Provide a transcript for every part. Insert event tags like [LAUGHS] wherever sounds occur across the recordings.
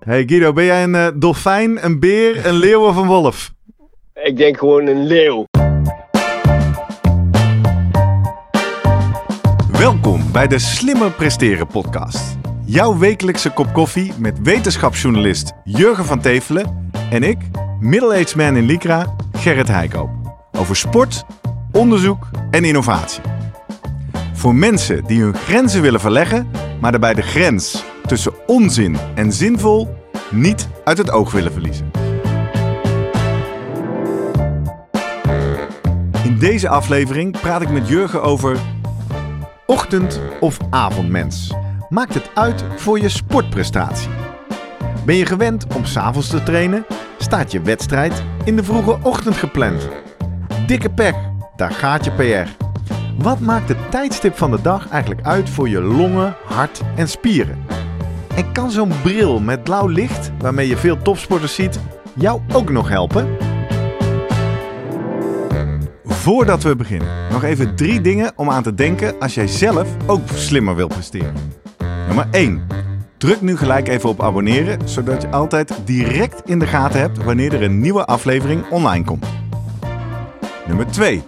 Hey Guido, ben jij een eh, dolfijn, een beer, een leeuw of een wolf? Ik denk gewoon een leeuw. Welkom bij de Slimmer Presteren podcast. Jouw wekelijkse kop koffie met wetenschapsjournalist Jurgen van Tevelen en ik, middle-aged man in Lycra, Gerrit Heikoop. Over sport, onderzoek en innovatie. Voor mensen die hun grenzen willen verleggen, maar daarbij de grens tussen onzin en zinvol niet uit het oog willen verliezen. In deze aflevering praat ik met Jurgen over ochtend- of avondmens. Maakt het uit voor je sportprestatie? Ben je gewend om s'avonds te trainen? Staat je wedstrijd in de vroege ochtend gepland? Dikke pech, daar gaat je PR. Wat maakt het tijdstip van de dag eigenlijk uit voor je longen, hart en spieren? En kan zo'n bril met blauw licht, waarmee je veel topsporters ziet, jou ook nog helpen? Voordat we beginnen, nog even drie dingen om aan te denken als jij zelf ook slimmer wilt presteren. Nummer 1. Druk nu gelijk even op abonneren, zodat je altijd direct in de gaten hebt wanneer er een nieuwe aflevering online komt. Nummer 2.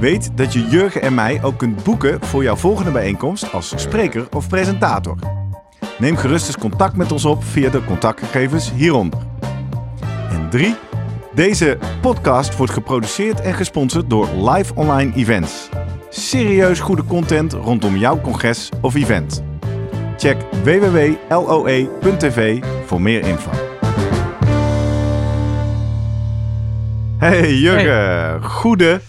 Weet dat je Jurgen en mij ook kunt boeken voor jouw volgende bijeenkomst als spreker of presentator. Neem gerust eens contact met ons op via de contactgegevens hieronder. En 3. Deze podcast wordt geproduceerd en gesponsord door Live Online Events. Serieus goede content rondom jouw congres of event. Check www.loe.tv voor meer info. Hey Jurgen, goede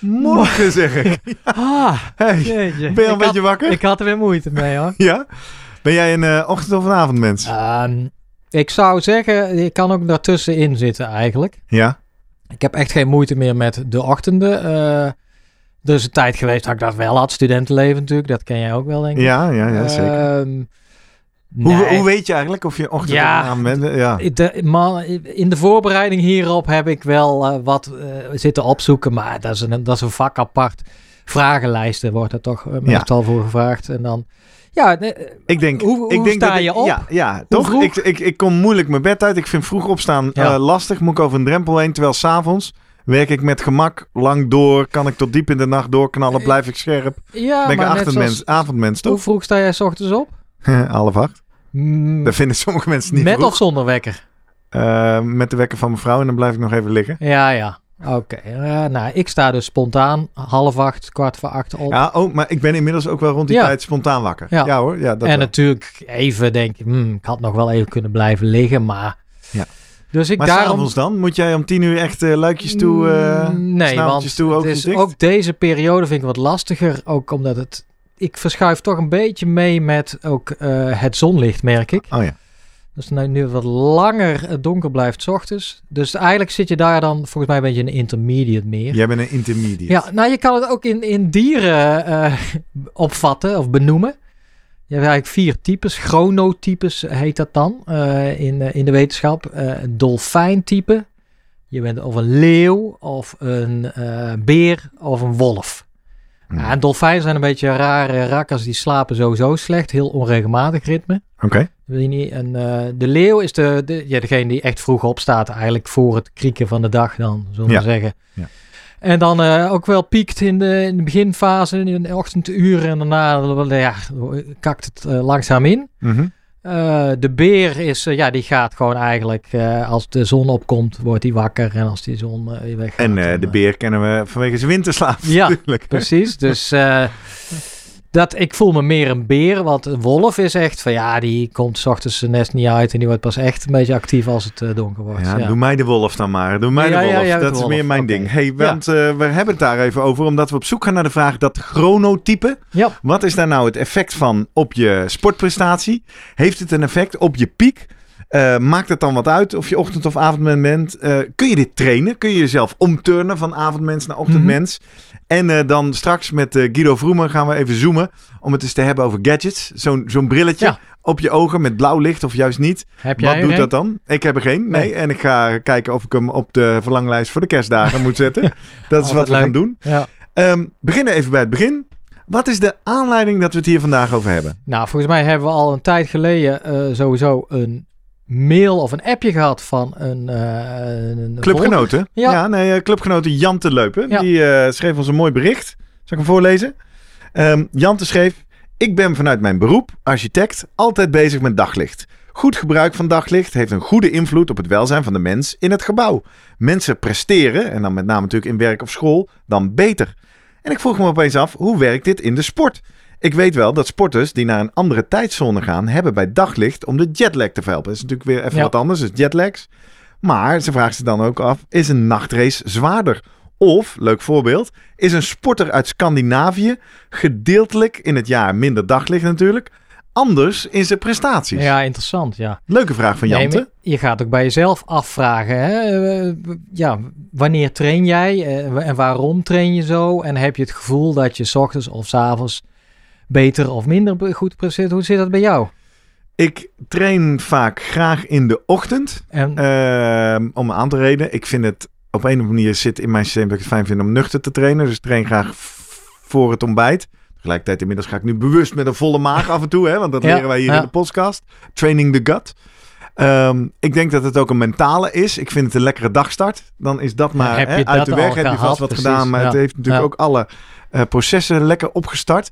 morgen zeg ik. Ah, Hey, ben je al een beetje wakker? Ik had er weer moeite mee hoor. Ja? Ben jij een eh, ochtend- of een avondmens? Ehm, ik zou zeggen, ik kan ook daartussenin zitten eigenlijk. Ja? Ik heb echt geen moeite meer met de ochtenden. Eh, er is een tijd geweest dat ik dat wel had. Studentenleven natuurlijk, dat ken jij ook wel denk ik. Ja, ja, ja zeker. Ehm, Hoe, nee. hoe weet je eigenlijk of je ochtend Ja. of avond bent? Ja. De, man, in de voorbereiding hierop heb ik wel eh, wat zitten opzoeken, maar dat is, een, dat is een vak apart. Vragenlijsten wordt er toch meestal voor gevraagd. En dan, ja, nee, Ik denk, Hoe- hoe ik denk sta dat ik- je op? Ja, ja toch? Ik, ik, ik kom moeilijk mijn bed uit. Ik vind vroeg opstaan Ja. eh, lastig. Moet ik over een drempel heen. Terwijl s'avonds werk ik met gemak lang door. Kan ik tot diep in de nacht doorknallen. Blijf ik scherp. ja ben ik een maar net avondmens, zoals- avondmens Hoe toch? vroeg sta jij 's ochtends op? [LAUGHS] Half acht. Mm, Dat vinden sommige mensen niet Met vroeg. of zonder wekker? Eh, met de wekker van mijn vrouw. En dan blijf ik nog even liggen. Ja, ja. Oké. Eh, nou, ik sta dus spontaan half acht, kwart voor acht op. Ja, oh, maar ik ben inmiddels ook wel rond die Ja. tijd spontaan wakker. Ja, Ja. hoor. Ja, dat en wel. natuurlijk even denk ik, hmm, ik had nog wel even kunnen blijven liggen, maar... Ja. Dus ik maar daarom... s'avonds dan? Moet jij om tien uur echt eh, luikjes toe, Mm, nee, want toe, is dicht? ook deze periode vind ik wat lastiger. Ook omdat het... Ik verschuif toch een beetje mee met ook het zonlicht, merk ik. Oh ja. Dus nu, nu wat langer het donker blijft 's ochtends. Dus eigenlijk zit je daar dan volgens mij een beetje een intermediate meer. Jij bent een intermediate. Ja, nou je kan het ook in, in dieren eh, [LAUGHS] opvatten of benoemen. Je hebt eigenlijk vier types. Chronotypes heet dat dan eh, in, eh, in de wetenschap. Een dolfijntype. Je bent of een leeuw of een beer of een wolf. Hmm. Ja, en dolfijnen zijn een beetje rare rakkers. Die slapen sowieso slecht. Heel onregelmatig ritme. Oké. Niet? En eh, de leeuw is de, de, ja, degene die echt vroeg opstaat, eigenlijk voor het krieken van de dag dan, zullen we Ja. zeggen. Ja. En dan eh, ook wel piekt in de, in de beginfase, in de ochtenduren en daarna ja, kakt het eh, langzaam in. Mhm. De beer is, ja, die gaat gewoon eigenlijk, als de zon opkomt, wordt hij wakker. En als die zon weer weggaat. En de beer kennen we vanwege zijn winterslaap Ja, natuurlijk. Precies, dus [LAUGHS] dat, ik voel me meer een beer, want een wolf is echt van ja, die komt 's ochtends zijn nest niet uit en die wordt pas echt een beetje actief als het eh, donker wordt. Ja, Ja, doe mij de wolf dan maar. Doe mij Ja, de wolf. ja, dat is wolf. meer mijn ding. Hey, want eh, we hebben het daar even over, omdat we op zoek gaan naar de vraag dat chronotype. Ja. Wat is daar nou het effect van op je sportprestatie? Heeft het een effect op je piek? Eh, maakt het dan wat uit of je ochtend- of avondmens bent? Eh, kun je dit trainen? Kun je jezelf omturnen van avondmens naar ochtendmens? En eh, dan straks met Guido Vroemen gaan we even zoomen om het eens te hebben over gadgets. Zo'n zo'n brilletje Ja. op je ogen met blauw licht of juist niet. Heb jij Wat doet dat dan? Ik heb er geen. Nee. Nee. En ik ga kijken of ik hem op de verlanglijst voor de kerstdagen moet zetten. [LAUGHS] Dat is Altijd wat we leuk. gaan doen. Ja. Ehm beginnen even bij het begin. Wat is de aanleiding dat we het hier vandaag over hebben? Nou, volgens mij hebben we al een tijd geleden sowieso een mail of een appje gehad van een, eh, een. Clubgenoten. Ja, Ja. nee, eh, clubgenoten Jante Leupen. Ja. Die eh, schreef ons een mooi bericht. Zal ik hem voorlezen? Ehm Jante schreef... Ik ben vanuit mijn beroep, architect, altijd bezig met daglicht. Goed gebruik van daglicht heeft een goede invloed op het welzijn van de mens in het gebouw. Mensen presteren, en dan met name natuurlijk in werk of school, dan beter. En ik vroeg me opeens af, hoe werkt dit in de sport? Ik weet wel dat sporters die naar een andere tijdzone gaan, hebben bij daglicht om de jetlag te verhelpen. Dat is natuurlijk weer even Ja. wat anders, dus jetlags. Maar ze vraagt zich dan ook af, is een nachtrace zwaarder? Of, leuk voorbeeld, is een sporter uit Scandinavië gedeeltelijk in het jaar minder daglicht natuurlijk, anders in zijn prestaties? Ja, interessant, ja. Leuke vraag van Jante. je gaat ook bij jezelf afvragen. Hè? eh, ja, wanneer train jij eh, en waarom train je zo? En heb je het gevoel dat je 's ochtends of 's avonds beter of minder goed presteert? Hoe zit dat bij jou? Ik train vaak graag in de ochtend. En, Ehm, om een aantal redenen. Ik vind het op een of andere manier zit in mijn systeem dat ik het fijn vind om nuchter te trainen. Dus ik train graag voor het ontbijt. Tegelijkertijd inmiddels ga ik nu bewust met een volle maag af en toe. Hè, want dat Ja, leren wij hier ja. in de podcast. Training the gut. Ehm, ik denk dat het ook een mentale is. Ik vind het een lekkere dagstart. Dan is dat maar hè, uit de weg. Heb je vast wat Precies, gedaan. Maar het heeft natuurlijk ook alle eh, processen lekker opgestart.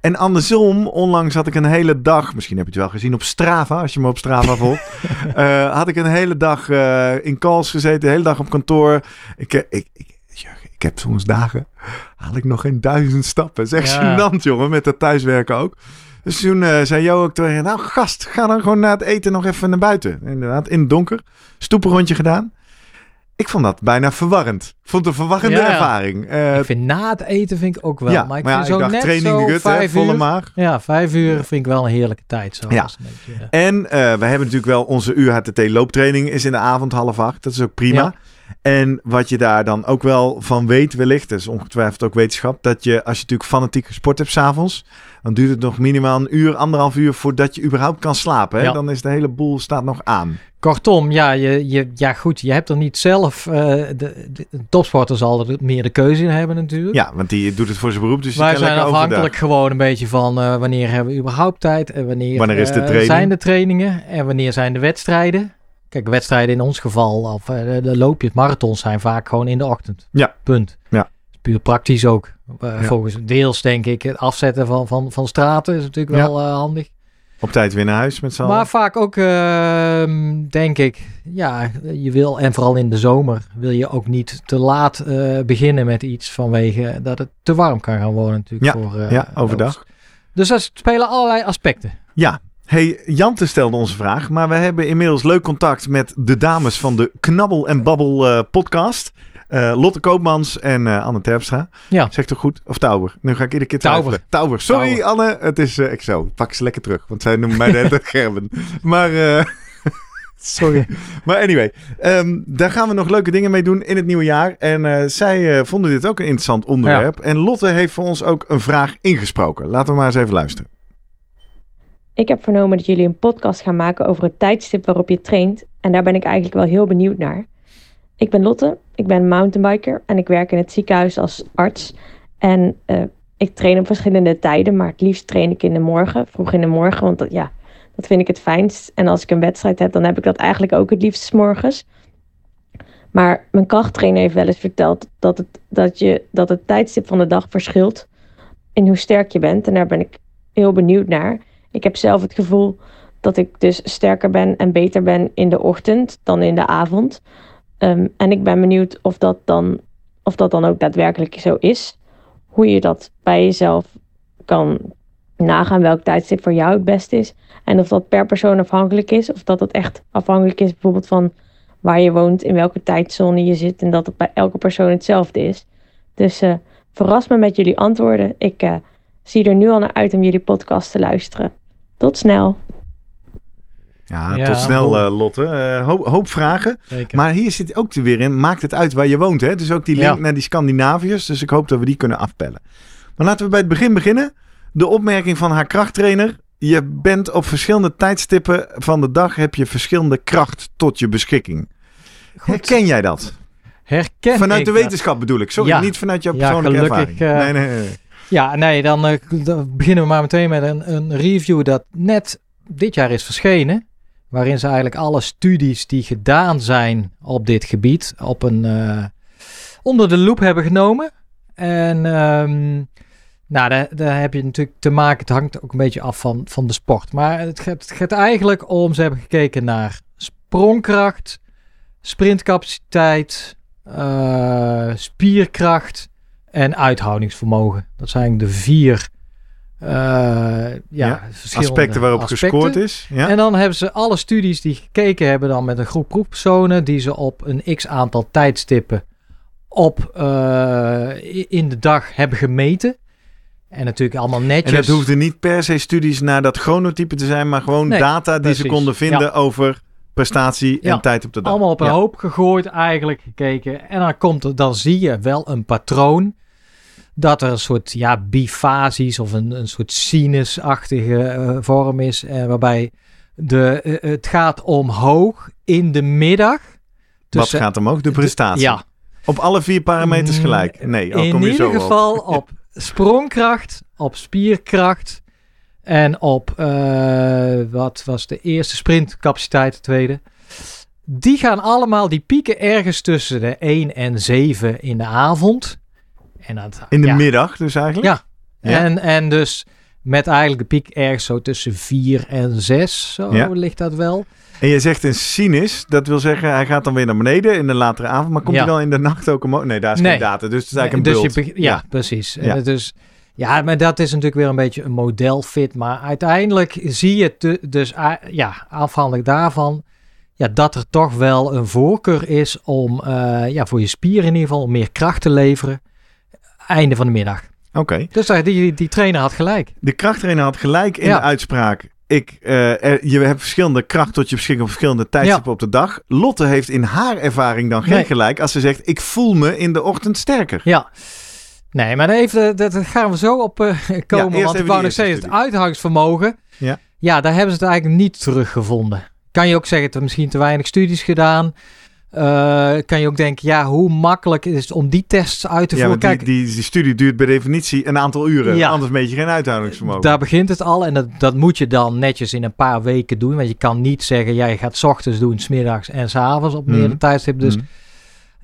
En andersom, onlangs had ik een hele dag, misschien heb je het wel gezien op Strava, als je me op Strava [LAUGHS] volgt, eh, had ik een hele dag eh, in calls gezeten, de hele dag op kantoor. Ik, eh, ik, ik, ik heb soms dagen, haal ik nog geen duizend stappen. Dat is echt Ja. gênant, jongen, met dat thuiswerken ook. Dus toen zei Jo ook tegen, nou gast, ga dan gewoon na het eten nog even naar buiten. Inderdaad, in het donker, stoepenrondje gedaan. Ik vond dat bijna verwarrend. Vond het een verwarrende Ja, ja. ervaring. Eh, ik vind na het eten vind ik ook wel. ja, maar ik maar vind zo ik dacht net training zo gut, hè, volle maag. Ja, vijf uur vind ik wel een heerlijke tijd. Zo Ja. beetje, ja. En eh, we hebben natuurlijk wel onze UHTT looptraining is in de avond half acht. Dat is ook prima. En wat je daar dan ook wel van weet wellicht, dat is ongetwijfeld ook wetenschap, dat je als je natuurlijk fanatiek gesport hebt s'avonds, dan duurt het nog minimaal een uur, anderhalf uur voordat je überhaupt kan slapen. Hè? Ja. Dan is de hele boel staat nog aan. Kortom, ja, je, je, ja, goed, je hebt er niet zelf. eh, de, de, de topsporter zal er meer de keuze in hebben, natuurlijk. Ja, want die doet het voor zijn beroep. Dus Wij zijn afhankelijk overdag. gewoon een beetje van eh, wanneer hebben we überhaupt tijd en wanneer Wanneer is de eh, zijn de trainingen en wanneer zijn de wedstrijden. Kijk, wedstrijden in ons geval, of eh, de, loopjes, marathons zijn vaak gewoon in de ochtend. Ja. Punt. Ja. Puur praktisch ook. Eh, Ja. Volgens deels denk ik, het afzetten van, van, van straten is natuurlijk Ja. wel eh, handig. Op tijd weer naar huis met z'n allen. Maar vaak ook, ehm, denk ik, ja, je wil, en vooral in de zomer, wil je ook niet te laat beginnen met iets vanwege dat het te warm kan gaan worden natuurlijk. Ja, voor, ja, overdag. Dus er spelen allerlei aspecten. Ja. Hey, Jante stelde onze vraag, maar we hebben inmiddels leuk contact met de dames van de Knabbel en Babbel eh, podcast. Eh, Lotte Koopmans en eh, Anne Terpstra. Ja. Zeg toch goed? Of Tauber? Nu ga ik iedere keer Tauber. Tauber. Sorry Tauber. Anne, het is zo. Pak ze lekker terug, want zij noemen mij de Gerben. [LAUGHS] Maar, [LAUGHS] sorry. Maar anyway, ehm, daar gaan we nog leuke dingen mee doen in het nieuwe jaar. En zij vonden dit ook een interessant onderwerp. En Lotte heeft voor ons ook een vraag ingesproken. Laten we maar eens even luisteren. Ik heb vernomen dat jullie een podcast gaan maken over het tijdstip waarop je traint. En daar ben ik eigenlijk wel heel benieuwd naar. Ik ben Lotte, ik ben mountainbiker en ik werk in het ziekenhuis als arts. En eh, ik train op verschillende tijden, maar het liefst train ik in de morgen, vroeg in de morgen, want dat, ja, dat vind ik het fijnst. En als ik een wedstrijd heb, dan heb ik dat eigenlijk ook het liefst 's morgens. Maar mijn krachttrainer heeft wel eens verteld dat het, dat, je, dat het tijdstip van de dag verschilt in hoe sterk je bent. En daar ben ik heel benieuwd naar. Ik heb zelf het gevoel dat ik dus sterker ben en beter ben in de ochtend dan in de avond. Ehm, en ik ben benieuwd of dat, dan, of dat dan ook daadwerkelijk zo is. Hoe je dat bij jezelf kan nagaan welk tijdstip voor jou het beste is. En of dat per persoon afhankelijk is. Of dat het echt afhankelijk is bijvoorbeeld van waar je woont, in welke tijdzone je zit. En dat het bij elke persoon hetzelfde is. Dus eh, verras me met jullie antwoorden. Ik eh, zie er nu al naar uit om jullie podcast te luisteren. Tot snel. Ja, Ja, tot snel eh, Lotte. Eh, hoop, hoop vragen. Zeker. Maar hier zit ook weer in, maakt het uit waar je woont. Hè? Dus ook die link Ja. naar die Scandinaviërs. Dus ik hoop dat we die kunnen afpellen. Maar laten we bij het begin beginnen. De opmerking van haar krachttrainer. Je bent op verschillende tijdstippen van de dag heb je verschillende kracht tot je beschikking. Goed. Herken jij dat? Herken vanuit ik de dat? wetenschap bedoel ik. Sorry, Ja. niet vanuit jouw Ja, persoonlijke gelukkig, ervaring. eh, nee, nee, nee. Ja, nee, dan, eh, dan beginnen we maar meteen met een, review dat net dit jaar is verschenen. Waarin ze eigenlijk alle studies die gedaan zijn op dit gebied op een, eh, onder de loep hebben genomen. En ehm, nou, daar, heb je natuurlijk te maken. Het hangt ook een beetje af van, van de sport. Maar het gaat, het gaat eigenlijk om, ze hebben gekeken naar sprongkracht, sprintcapaciteit, eh, spierkracht en uithoudingsvermogen. Dat zijn de vier eh, ja, Aspecten waarop aspecten. gescoord is. Ja. En dan hebben ze alle studies die gekeken hebben dan met een groep proefpersonen die ze op een x aantal tijdstippen op eh, in de dag hebben gemeten. En natuurlijk allemaal netjes. En dat hoefde niet per se studies naar dat chronotype te zijn, maar gewoon Nee, data die ze konden vinden Ja. over prestatie en Ja, tijd op de dag. allemaal op een Ja. hoop gegooid eigenlijk gekeken. En dan, komt er, dan zie je wel een patroon. Dat er een soort ja, bifasies of een, een soort sinusachtige eh, vorm is. eh, waarbij de, eh, het gaat omhoog in de middag. Wat tussen- gaat omhoog? De prestatie. Ja, Op alle vier parameters gelijk. Nee, al in kom je ieder zo op. geval op [LAUGHS] sprongkracht, op spierkracht en op eh, wat was de eerste sprintcapaciteit, de tweede. Die gaan allemaal, die pieken ergens tussen de 1 en 7 in de avond. En dat, In de ja, middag dus eigenlijk? Ja. Ja. En, en dus met eigenlijk de piek ergens zo tussen 4 en 6, zo Ja. ligt dat wel. En je zegt een sinus, dat wil zeggen hij gaat dan weer naar beneden in de latere avond, maar komt hij dan in de nacht ook omhoog? Nee, daar is Nee. geen data, dus het is eigenlijk dus een je bult. beg- ja, precies. En dus, ja, maar dat is natuurlijk weer een beetje een modelfit. Maar uiteindelijk zie je te- dus ja, afhankelijk daarvan ja, dat er toch wel een voorkeur is om eh, ja, voor je spieren in ieder geval om meer kracht te leveren. Einde van de middag. Oké. Dus die, die trainer had gelijk. De krachttrainer had gelijk in Ja. de uitspraak. Ik, eh, er- je hebt verschillende kracht tot je beschikking op verschillende tijdstippen op de dag. Lotte heeft in haar ervaring dan geen Nee. gelijk als ze zegt: Ik voel me in de ochtend sterker. Ja. Nee, maar daar even, dat dat gaan we zo op eh, [LAUGHS] komen. want ik wou nog steeds het uithoudingsvermogen. Ja. ja, daar hebben ze het eigenlijk niet teruggevonden. Kan je ook zeggen, er misschien te weinig studies gedaan. Eh, kan je ook denken, ja, hoe makkelijk is het om die tests uit te Ja, voeren? want die, Kijk, die, die studie duurt bij definitie een aantal uren. Ja. Anders meet je geen uithoudingsvermogen. daar begint het al. En dat, dat moet je dan netjes in een paar weken doen. Want je kan niet zeggen, jij gaat 's ochtends doen, 's middags en 's avonds op meerdere tijdstippen. Dus Mhm.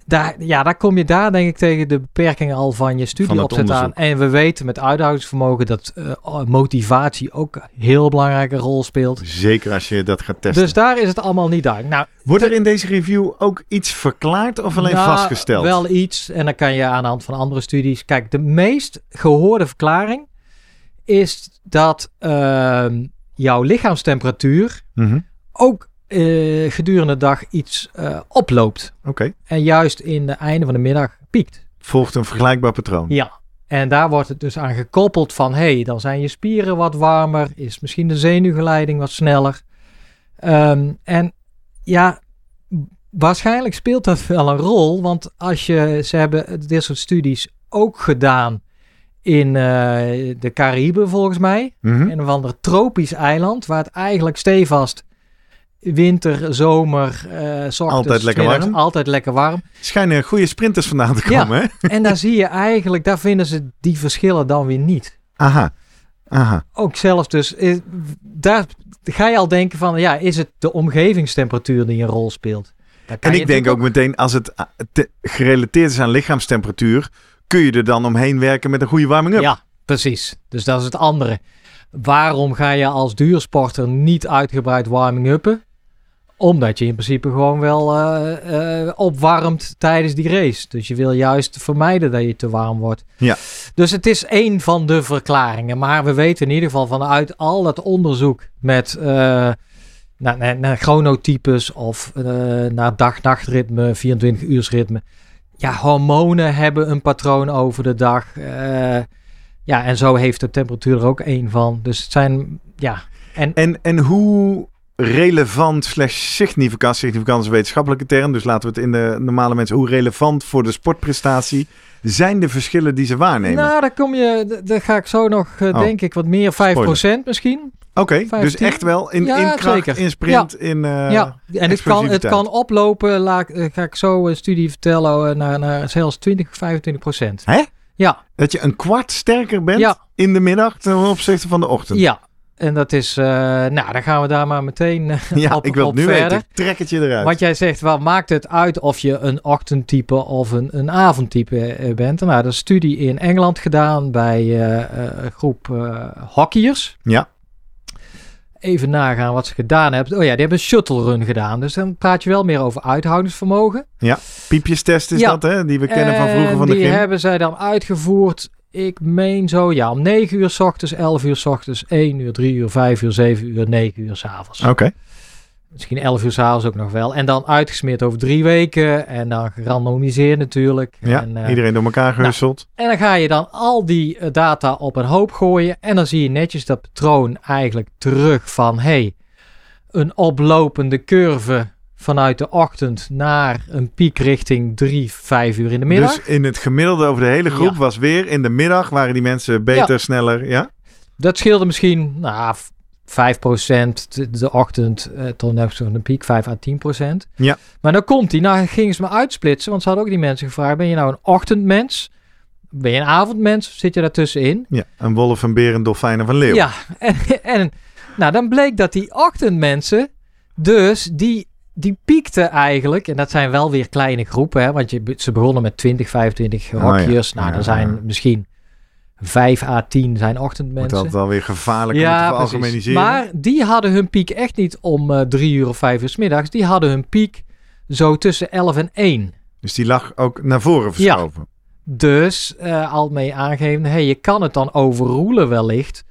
Daar, ja, daar kom je daar denk ik tegen de beperkingen al van je studieopzet aan. onderzoek. En we weten met uithoudingsvermogen dat eh, motivatie ook een heel belangrijke rol speelt. Zeker als je dat gaat testen. Dus daar is het allemaal niet duidelijk. Nou, Wordt er in deze review ook iets verklaard of alleen nou, vastgesteld? Wel iets. En dan kan je aan de hand van andere studies. Kijk, de meest gehoorde verklaring is dat ehm, jouw lichaamstemperatuur Mhm. ook eh, gedurende de dag iets eh, oploopt. Oké, En juist in de einde van de middag piekt. volgt een vergelijkbaar patroon. Ja, en daar wordt het dus aan gekoppeld van... hé, hey, dan zijn je spieren wat warmer, is misschien de zenuwgeleiding wat sneller. Ehm, en ja, waarschijnlijk speelt dat wel een rol, want als je... ze hebben dit soort studies ook gedaan in eh, de Cariben volgens mij. Mhm. Een of ander tropisch eiland, waar het eigenlijk stevast... Winter, zomer, eh s ochtends, Altijd lekker middags, warm. Altijd lekker warm. Schijnen goede sprinters vandaan te Ja. komen, hè? En daar zie je eigenlijk, daar vinden ze die verschillen dan weer niet. Aha, aha. Ook zelfs dus, eh, daar ga je al denken van, ja, is het de omgevingstemperatuur die een rol speelt? En ik denk ook natuurlijk meteen, als het te- gerelateerd is aan lichaamstemperatuur, kun je er dan omheen werken met een goede warming-up. Ja, precies. Dus dat is het andere. Waarom ga je als duursporter niet uitgebreid warming-uppen? Omdat je in principe gewoon wel eh, eh, opwarmt tijdens die race. Dus je wil juist vermijden dat je te warm wordt. Ja. Dus het is één van de verklaringen. Maar we weten in ieder geval vanuit al dat onderzoek met eh, naar, naar, naar chronotypes of naar dag-nachtritme, 24-uursritme. Ja, hormonen hebben een patroon over de dag. Ja, en zo heeft de temperatuur er ook één van. Dus het zijn, ja. En En, en hoe relevant slash significant, significant is een wetenschappelijke term, dus laten we het in de normale mensen, hoe relevant voor de sportprestatie zijn de verschillen die ze waarnemen? nou, daar kom je, daar ga ik zo nog, eh, Oh. denk ik, wat meer, 5% misschien. Oké, dus 15? echt wel in, Ja, in kracht, zeker. in sprint, in... eh, ja, en het kan, het kan oplopen, laat, eh, ga ik zo een studie vertellen, naar, naar zelfs 20, 25% Hè? Ja, Dat je een kwart sterker bent Ja. in de middag ten opzichte van de ochtend. ja. En dat is, eh, nou, dan gaan we daar maar meteen eh, [LAUGHS] Ja, op, ik wil op nu verder. weten. Trek het je eruit. Want jij zegt, wat maakt het uit of je een ochtendtype of een, een avondtype eh, bent? Nou, dat is een studie in Engeland gedaan bij een groep hockeyers. Ja. Even nagaan wat ze gedaan hebben. Oh ja, die hebben een shuttle run gedaan. Dus dan praat je wel meer over uithoudingsvermogen. Piepjestest is Ja. dat, hè? Die we kennen van vroeger En van de die gym. hebben zij dan uitgevoerd. Ik meen zo, ja, om 9 uur s ochtends, 11 uur s ochtends, 1 uur, 3 uur, 5 uur, 7 uur, 9 uur s avonds. Oké. Misschien 11 uur s'avonds ook nog wel. En dan uitgesmeerd over drie weken. En dan gerandomiseerd natuurlijk. Ja, en, eh, iedereen door elkaar gehusteld. en dan ga je dan al die eh, data op een hoop gooien. En dan zie je netjes dat patroon eigenlijk terug van... hey, een oplopende curve vanuit de ochtend naar een piek richting 3, 5 uur in de middag. Dus in het gemiddelde over de hele groep Ja. was weer in de middag waren die mensen beter, Ja. sneller. Ja? Dat scheelde misschien nou, v- 5% de, ochtend eh, tot zo'n piek, 5 à 10%. Ja. Maar dan komt die, nou gingen ze me uitsplitsen, want ze hadden ook die mensen gevraagd, ben je nou een ochtendmens? Ben je een avondmens? Of zit je daartussenin? ja. Een wolf, een beer, een dolfijn of een leeuw. Ja, [LAUGHS] en, en nou, dan bleek dat die ochtendmensen, dus die, die piekten eigenlijk, en dat zijn wel weer kleine groepen, hè, want je, ze begonnen met 20, 25 ja. hokjes. Nou, Ja, er zijn ja. misschien 5 à 10 zijn Wordt ochtendmensen. altijd wel weer gevaarlijk om het te precies. veralgemeniseren. Maar die hadden hun piek echt niet om eh, drie uur of vijf uur 's middags. Die hadden hun piek zo tussen 11 en 1. Dus die lag ook naar voren verschoven. Dus eh, al mee aangeven, hey, je kan het dan overroelen wellicht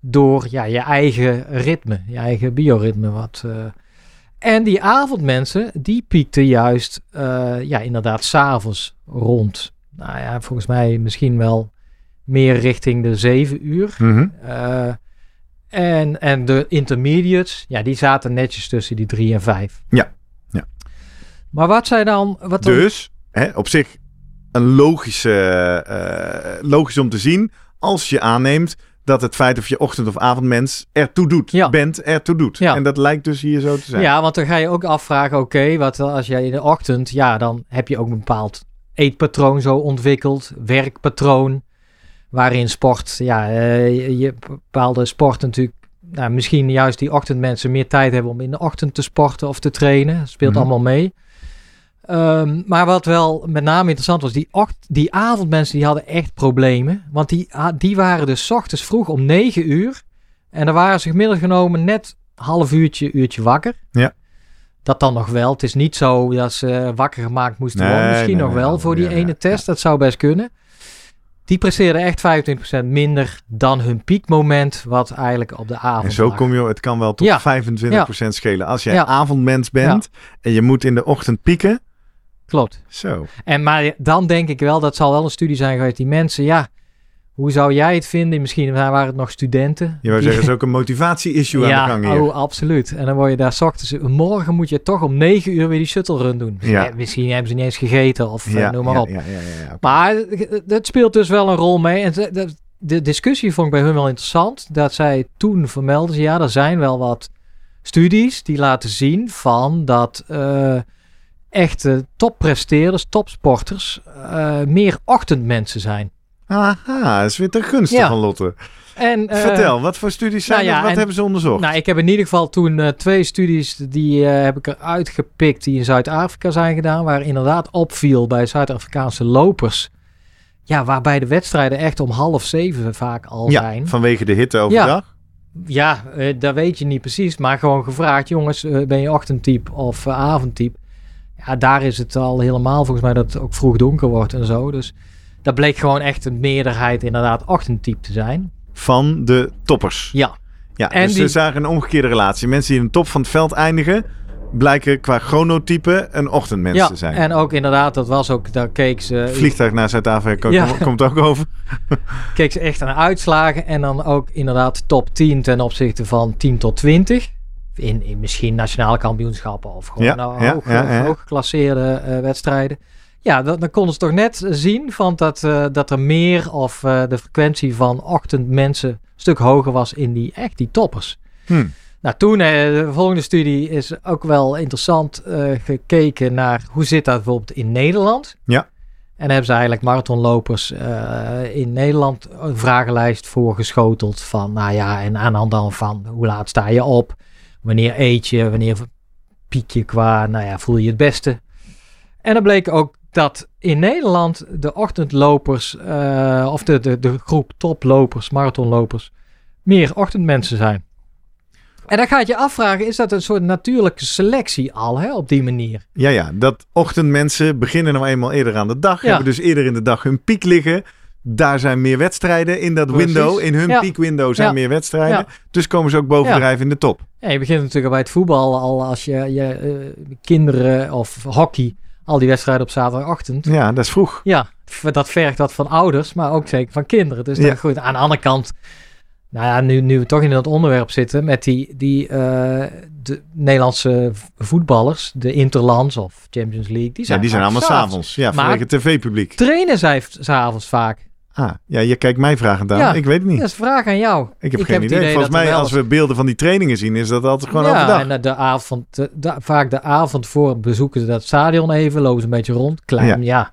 door ja, je eigen ritme, je eigen bioritme. Wat, eh. En die avondmensen, die piekten juist, eh, ja, inderdaad, s'avonds rond. Nou ja, volgens mij misschien wel meer richting de 7 uur. Mhm. Eh, en, en de intermediates, ja, die zaten netjes tussen die 3 en 5. Ja, ja. Maar wat zijn dan... Wat dan Dus hè, op zich een logische, eh, logisch om te zien als je aanneemt dat het feit of je ochtend- of avondmens ertoe doet. Ja. Bent ertoe doet. Ja. En dat lijkt dus hier zo te zijn. Ja, want dan ga je ook afvragen, oké, wat als jij in de ochtend, ja, dan heb je ook een bepaald eetpatroon zo ontwikkeld, werkpatroon, waarin sport, ja, eh, je, bepaalde sport natuurlijk, nou, misschien juist die ochtendmensen meer tijd hebben om in de ochtend te sporten of te trainen, speelt Mhm. allemaal mee. Ehm, maar wat wel met name interessant was, die, ocht die avondmensen die hadden echt problemen. Want die, ah, die waren dus ochtends vroeg om 9 uur. En dan waren ze gemiddeld genomen net half uurtje, uurtje wakker. Ja. Dat dan nog wel. Het is niet zo dat ze wakker gemaakt moesten worden. Misschien nee, nog nee, wel voor die Ja, ene ja, test. Dat zou best kunnen. Die presteerden echt 25% minder dan hun piekmoment. Wat eigenlijk op de avond En zo lag. kom je, het kan wel tot Ja. 25% schelen. Als jij Ja. avondmens bent en je moet in de ochtend pieken. Klopt. Zo. En maar dan denk ik wel, dat zal wel een studie zijn geweest. Die mensen, ja, hoe zou jij het vinden? Misschien waren het nog studenten. Je wou zeggen, is ook een motivatie-issue [LAUGHS] ja, aan de gang hier. oh, absoluut. En dan word je daar 's ochtends... Morgen moet je toch om 9 uur weer die shuttle run doen. Ja. Eh, Misschien hebben ze niet eens gegeten of eh, noem maar op. Ja, ja, ja, ja. Maar eh, dat speelt dus wel een rol mee. En de, discussie vond ik bij hun wel interessant. Dat zij toen vermelden, ze, ja, er zijn wel wat studies die laten zien van dat echte toppresteerders, topsporters, eh, meer ochtendmensen zijn. Aha, dat is weer te gunstig Ja. van Lotte. En, eh, Vertel, wat voor studies zijn nou ja, dat? Wat en- hebben ze onderzocht? Nou, ik heb in ieder geval toen eh, twee studies, die heb ik eruit gepikt, die in Zuid-Afrika zijn gedaan, waar inderdaad opviel bij Zuid-Afrikaanse lopers. Ja, waarbij de wedstrijden echt om half zeven vaak al ja, zijn. vanwege de hitte overdag. Ja, dat weet je niet precies, maar gewoon gevraagd, jongens, ben je ochtendtype of avondtype? Ja, daar is het al helemaal volgens mij dat het ook vroeg donker wordt en zo. Dus dat bleek gewoon echt een meerderheid inderdaad ochtendtype te zijn. Van de toppers. Ja, Ja, En dus die- ze zagen een omgekeerde relatie. Mensen die in de top van het veld eindigen, blijken qua chronotype een ochtendmens ja. te zijn. en ook inderdaad, dat was ook, daar keek ze... Vliegtuig naar Zuid-Afrika Ja. komt ook over. keek ze echt naar uitslagen en dan ook inderdaad top 10 ten opzichte van 10 tot 20. In, in misschien nationale kampioenschappen of gewoon Ja, nou, ja, hoog, ja, hooggeklasseerde eh, wedstrijden. Ja, dan, dan konden ze toch net zien van dat, eh, dat er meer of eh, de frequentie van ochtendmensen een stuk hoger was in die echt die toppers. Hm. Nou, toen, de volgende studie is ook wel interessant gekeken naar hoe zit dat bijvoorbeeld in Nederland. Ja. En hebben ze eigenlijk marathonlopers in Nederland een vragenlijst voor geschoteld. Van, nou ja, en aan de hand dan van hoe laat sta je op? Wanneer eet je? Wanneer piek je qua, nou ja, voel je het beste? En dan bleek ook dat in Nederland de ochtendlopers, eh, of de, de, de groep toplopers, marathonlopers, meer ochtendmensen zijn. En dan gaat je afvragen, is dat een soort natuurlijke selectie al, hè, op die manier? Ja, ja, dat ochtendmensen beginnen nou eenmaal eerder aan de dag. Ja. Hebben dus eerder in de dag hun piek liggen. Daar zijn meer wedstrijden in dat Precies. window. In hun Ja. piekwindow zijn Ja. meer wedstrijden. Ja. Dus komen ze ook bovendrijven in de top. Ja, je begint natuurlijk bij het voetbal al als je, je eh, kinderen of hockey, al die wedstrijden op zaterdagochtend. Ja, dat is vroeg. Ja, dat vergt wat van ouders, maar ook zeker van kinderen. Dus Ja. goed. Aan de andere kant, nou ja, nu, nu we toch in dat onderwerp zitten met die, die eh, de Nederlandse voetballers, de Interlands of Champions League, die Ja, zijn, die zijn allemaal s'avonds. Ja, vanwege het tv-publiek. Trainen zij s'avonds vaak. Ah, ja, je kijkt mij vragend aan. Ja. Ik weet het niet. Dat is een vraag aan jou. Ik heb ik geen heb idee. idee Volgens mij, als we beelden van die trainingen zien, is dat altijd gewoon ja, overdag. en de, avond, de, de- vaak de avond voor bezoeken ze dat stadion even, lopen ze een beetje rond, klein, ja.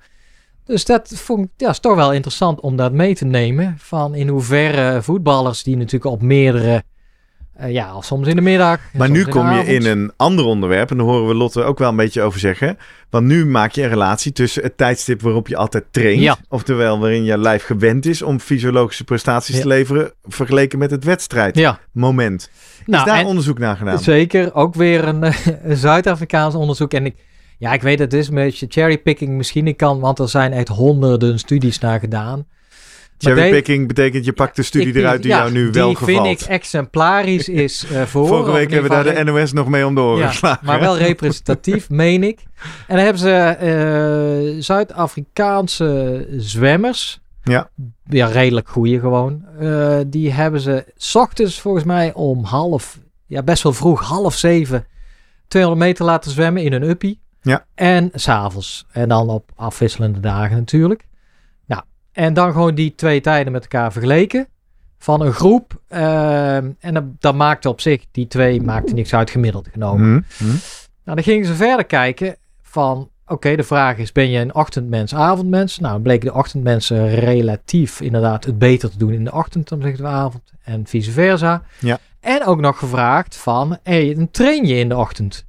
Dus dat vond ja, is toch wel interessant om dat mee te nemen. Van in hoeverre voetballers die natuurlijk op meerdere, eh, ja, soms in de middag. Maar nu kom je in een ander onderwerp. En daar horen we Lotte ook wel een beetje over zeggen. Want nu maak je een relatie tussen het tijdstip waarop je altijd traint. Ja. Oftewel waarin je lijf gewend is om fysiologische prestaties Ja. te leveren. Vergeleken met het wedstrijdmoment. Ja, Is nou, daar onderzoek naar gedaan? zeker. Ook weer een, eh, [LAUGHS] een Zuid-Afrikaans onderzoek. En ik, ja, ik weet het is een beetje cherrypicking misschien niet kan, want er zijn echt honderden studies naar gedaan. Cherrypicking betekent je pakt de studie Ik- eruit die ja, jou nu wel Die gevalt. vind ik exemplarisch is eh voor. [LAUGHS] Vorige week hebben we daar de NOS nog mee om de oren Ja, geslagen. Maar wel representatief, [LAUGHS] meen ik. En dan hebben ze eh, Zuid-Afrikaanse zwemmers. Ja. Ja, redelijk goeie gewoon. Eh, die hebben ze 's ochtends volgens mij om half, ja best wel vroeg, half zeven, 200 meter laten zwemmen in een uppie. Ja. En s'avonds. En dan op afwisselende dagen natuurlijk. En dan gewoon die twee tijden met elkaar vergeleken. Van een groep. ehm, en dat, dat maakte op zich, die twee maakte niks uit gemiddeld genomen. Hm, hm. Nou, dan gingen ze verder kijken van, oké, de vraag is, ben je een ochtendmens, avondmens? Nou, dan bleken de ochtendmensen relatief inderdaad het beter te doen in de ochtend dan de avond en vice versa. Ja. En ook nog gevraagd van, dan train je in de ochtend.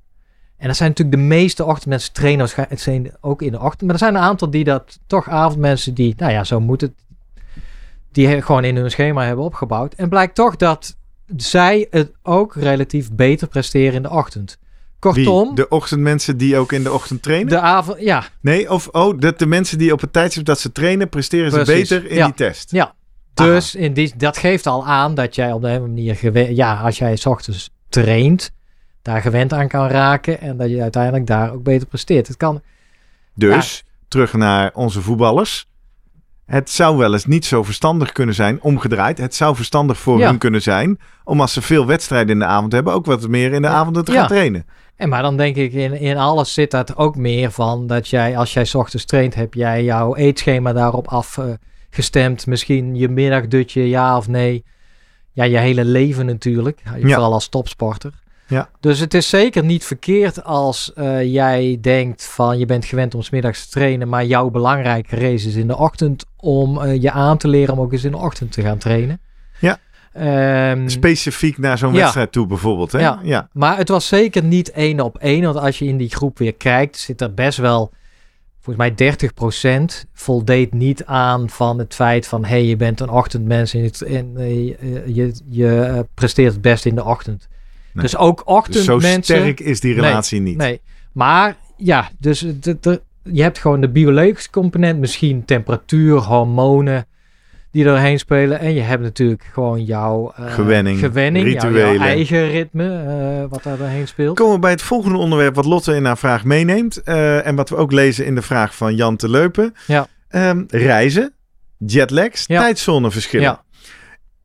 En dat zijn natuurlijk de meeste ochtendmensen waarschijnlijk zijn ook in de ochtend. Maar er zijn een aantal die dat toch avondmensen die, nou ja, zo moet het, die gewoon in hun schema hebben opgebouwd. En blijkt toch dat zij het ook relatief beter presteren in de ochtend. Kortom, Wie? De ochtendmensen die ook in de ochtend trainen? de avond, ja, Nee, of oh, dat de mensen die op het tijdstip dat ze trainen, presteren ze beter in ja. die test. ja. Dus in die, dat geeft al aan dat jij op de een manier, ja, als jij 's ochtends traint, daar gewend aan kan raken en dat je uiteindelijk daar ook beter presteert. Het kan, Dus, terug naar onze voetballers. Het zou wel eens niet zo verstandig kunnen zijn, omgedraaid. Het zou verstandig voor Ja. hun kunnen zijn, om als ze veel wedstrijden in de avond hebben, ook wat meer in de Ja. avonden te gaan trainen. en maar dan denk ik in, in alles zit dat ook meer van dat jij, als jij 's ochtends traint, heb jij jouw eetschema daarop afgestemd. Misschien je middagdutje, ja of nee. Ja, je hele leven natuurlijk, vooral als topsporter. Ja. Dus het is zeker niet verkeerd als eh, jij denkt van je bent gewend om 's middags te trainen, maar jouw belangrijke race is in de ochtend om eh, je aan te leren om ook eens in de ochtend te gaan trainen. Ja. Ehm, Specifiek naar zo'n Ja. wedstrijd toe bijvoorbeeld. Hè? Ja. ja. maar het was zeker niet één op één, want als je in die groep weer kijkt, zit er best wel, volgens mij 30% voldeed niet aan van het feit van, hé, hey, je bent een ochtendmens en, het, en eh, je, je, presteert het best in de ochtend. Nee. Dus ook Dus zo ochtendmensen... sterk is die relatie niet. Nee, maar ja, dus de, de- je hebt gewoon de biologische component, misschien temperatuur, hormonen die erheen spelen. En je hebt natuurlijk gewoon jouw eh, Gewenning, gewenning jouw- jouw, rituelen. eigen ritme, eh, wat daar doorheen speelt. Komen we bij het volgende onderwerp wat Lotte in haar vraag meeneemt. eh, en wat we ook lezen in de vraag van Jan te Leupen. Ja. Ehm, reizen, jetlags, Ja. tijdzoneverschillen. Ja.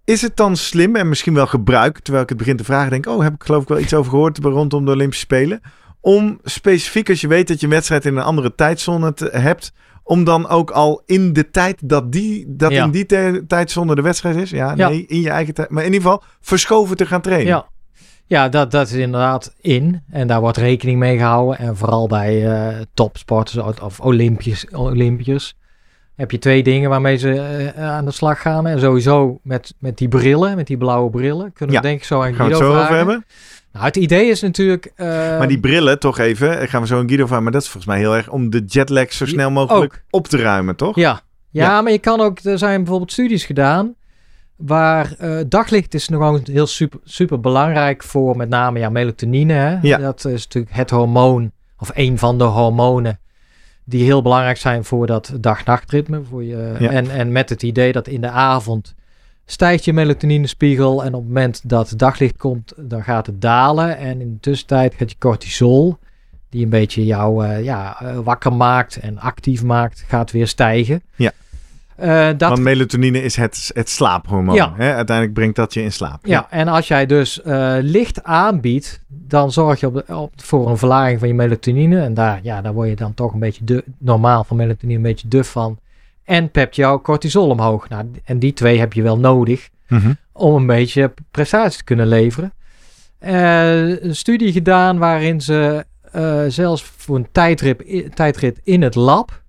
Is het dan slim en misschien wel gebruik, terwijl ik het begin te vragen denk, oh, heb ik geloof ik wel iets over gehoord rondom de Olympische Spelen, om specifiek als je weet dat je een wedstrijd in een andere tijdzone te- hebt, om dan ook al in de tijd dat, die, dat Ja. in die tijdzone de wedstrijd is, ja, Ja. nee, in je eigen tijd, maar in ieder geval verschoven te gaan trainen. Ja, ja dat, dat is inderdaad in. En daar wordt rekening mee gehouden. En vooral bij eh, topsporters of- of Olympiërs, Olympiërs. Heb je twee dingen waarmee ze eh, aan de slag gaan. En sowieso met, met die brillen, met die blauwe brillen. Kunnen Ja, we denk ik zo aan Gaan we Guido het zo over hebben? Nou, het idee is natuurlijk... eh, maar die brillen, toch even, eh, gaan we zo een Guido vragen. Maar dat is volgens mij heel erg om de jetlag zo snel mogelijk op te ruimen, toch? Ja. Ja, Ja. maar je kan ook... Er zijn bijvoorbeeld studies gedaan... waar eh, daglicht is nog gewoon heel super, super belangrijk voor met name ja, melatonine. Hè? Ja. Dat is natuurlijk het hormoon, of een van de hormonen... die heel belangrijk zijn voor dat dag-nachtritme. Voor je, Ja. en, en met het idee dat in de avond stijgt je melatoninespiegel... en op het moment dat het daglicht komt, dan gaat het dalen. En in de tussentijd gaat je cortisol... die een beetje jou eh, ja, eh, wakker maakt en actief maakt, gaat weer stijgen. Ja. Eh, dat, Want melatonine is het, het slaaphormoon. Ja. Hè? Uiteindelijk brengt dat je in slaap. ja, en als jij dus eh, licht aanbiedt, dan zorg je op voor een verlaging van je melatonine. En daar, ja, daar word je dan toch een beetje normaal van melatonine een beetje duf van. En pept jouw cortisol omhoog. Nou, en die twee heb je wel nodig Mhm. om een beetje prestatie te kunnen leveren. Eh, een studie gedaan waarin ze zelfs voor een tijdrit in het lab.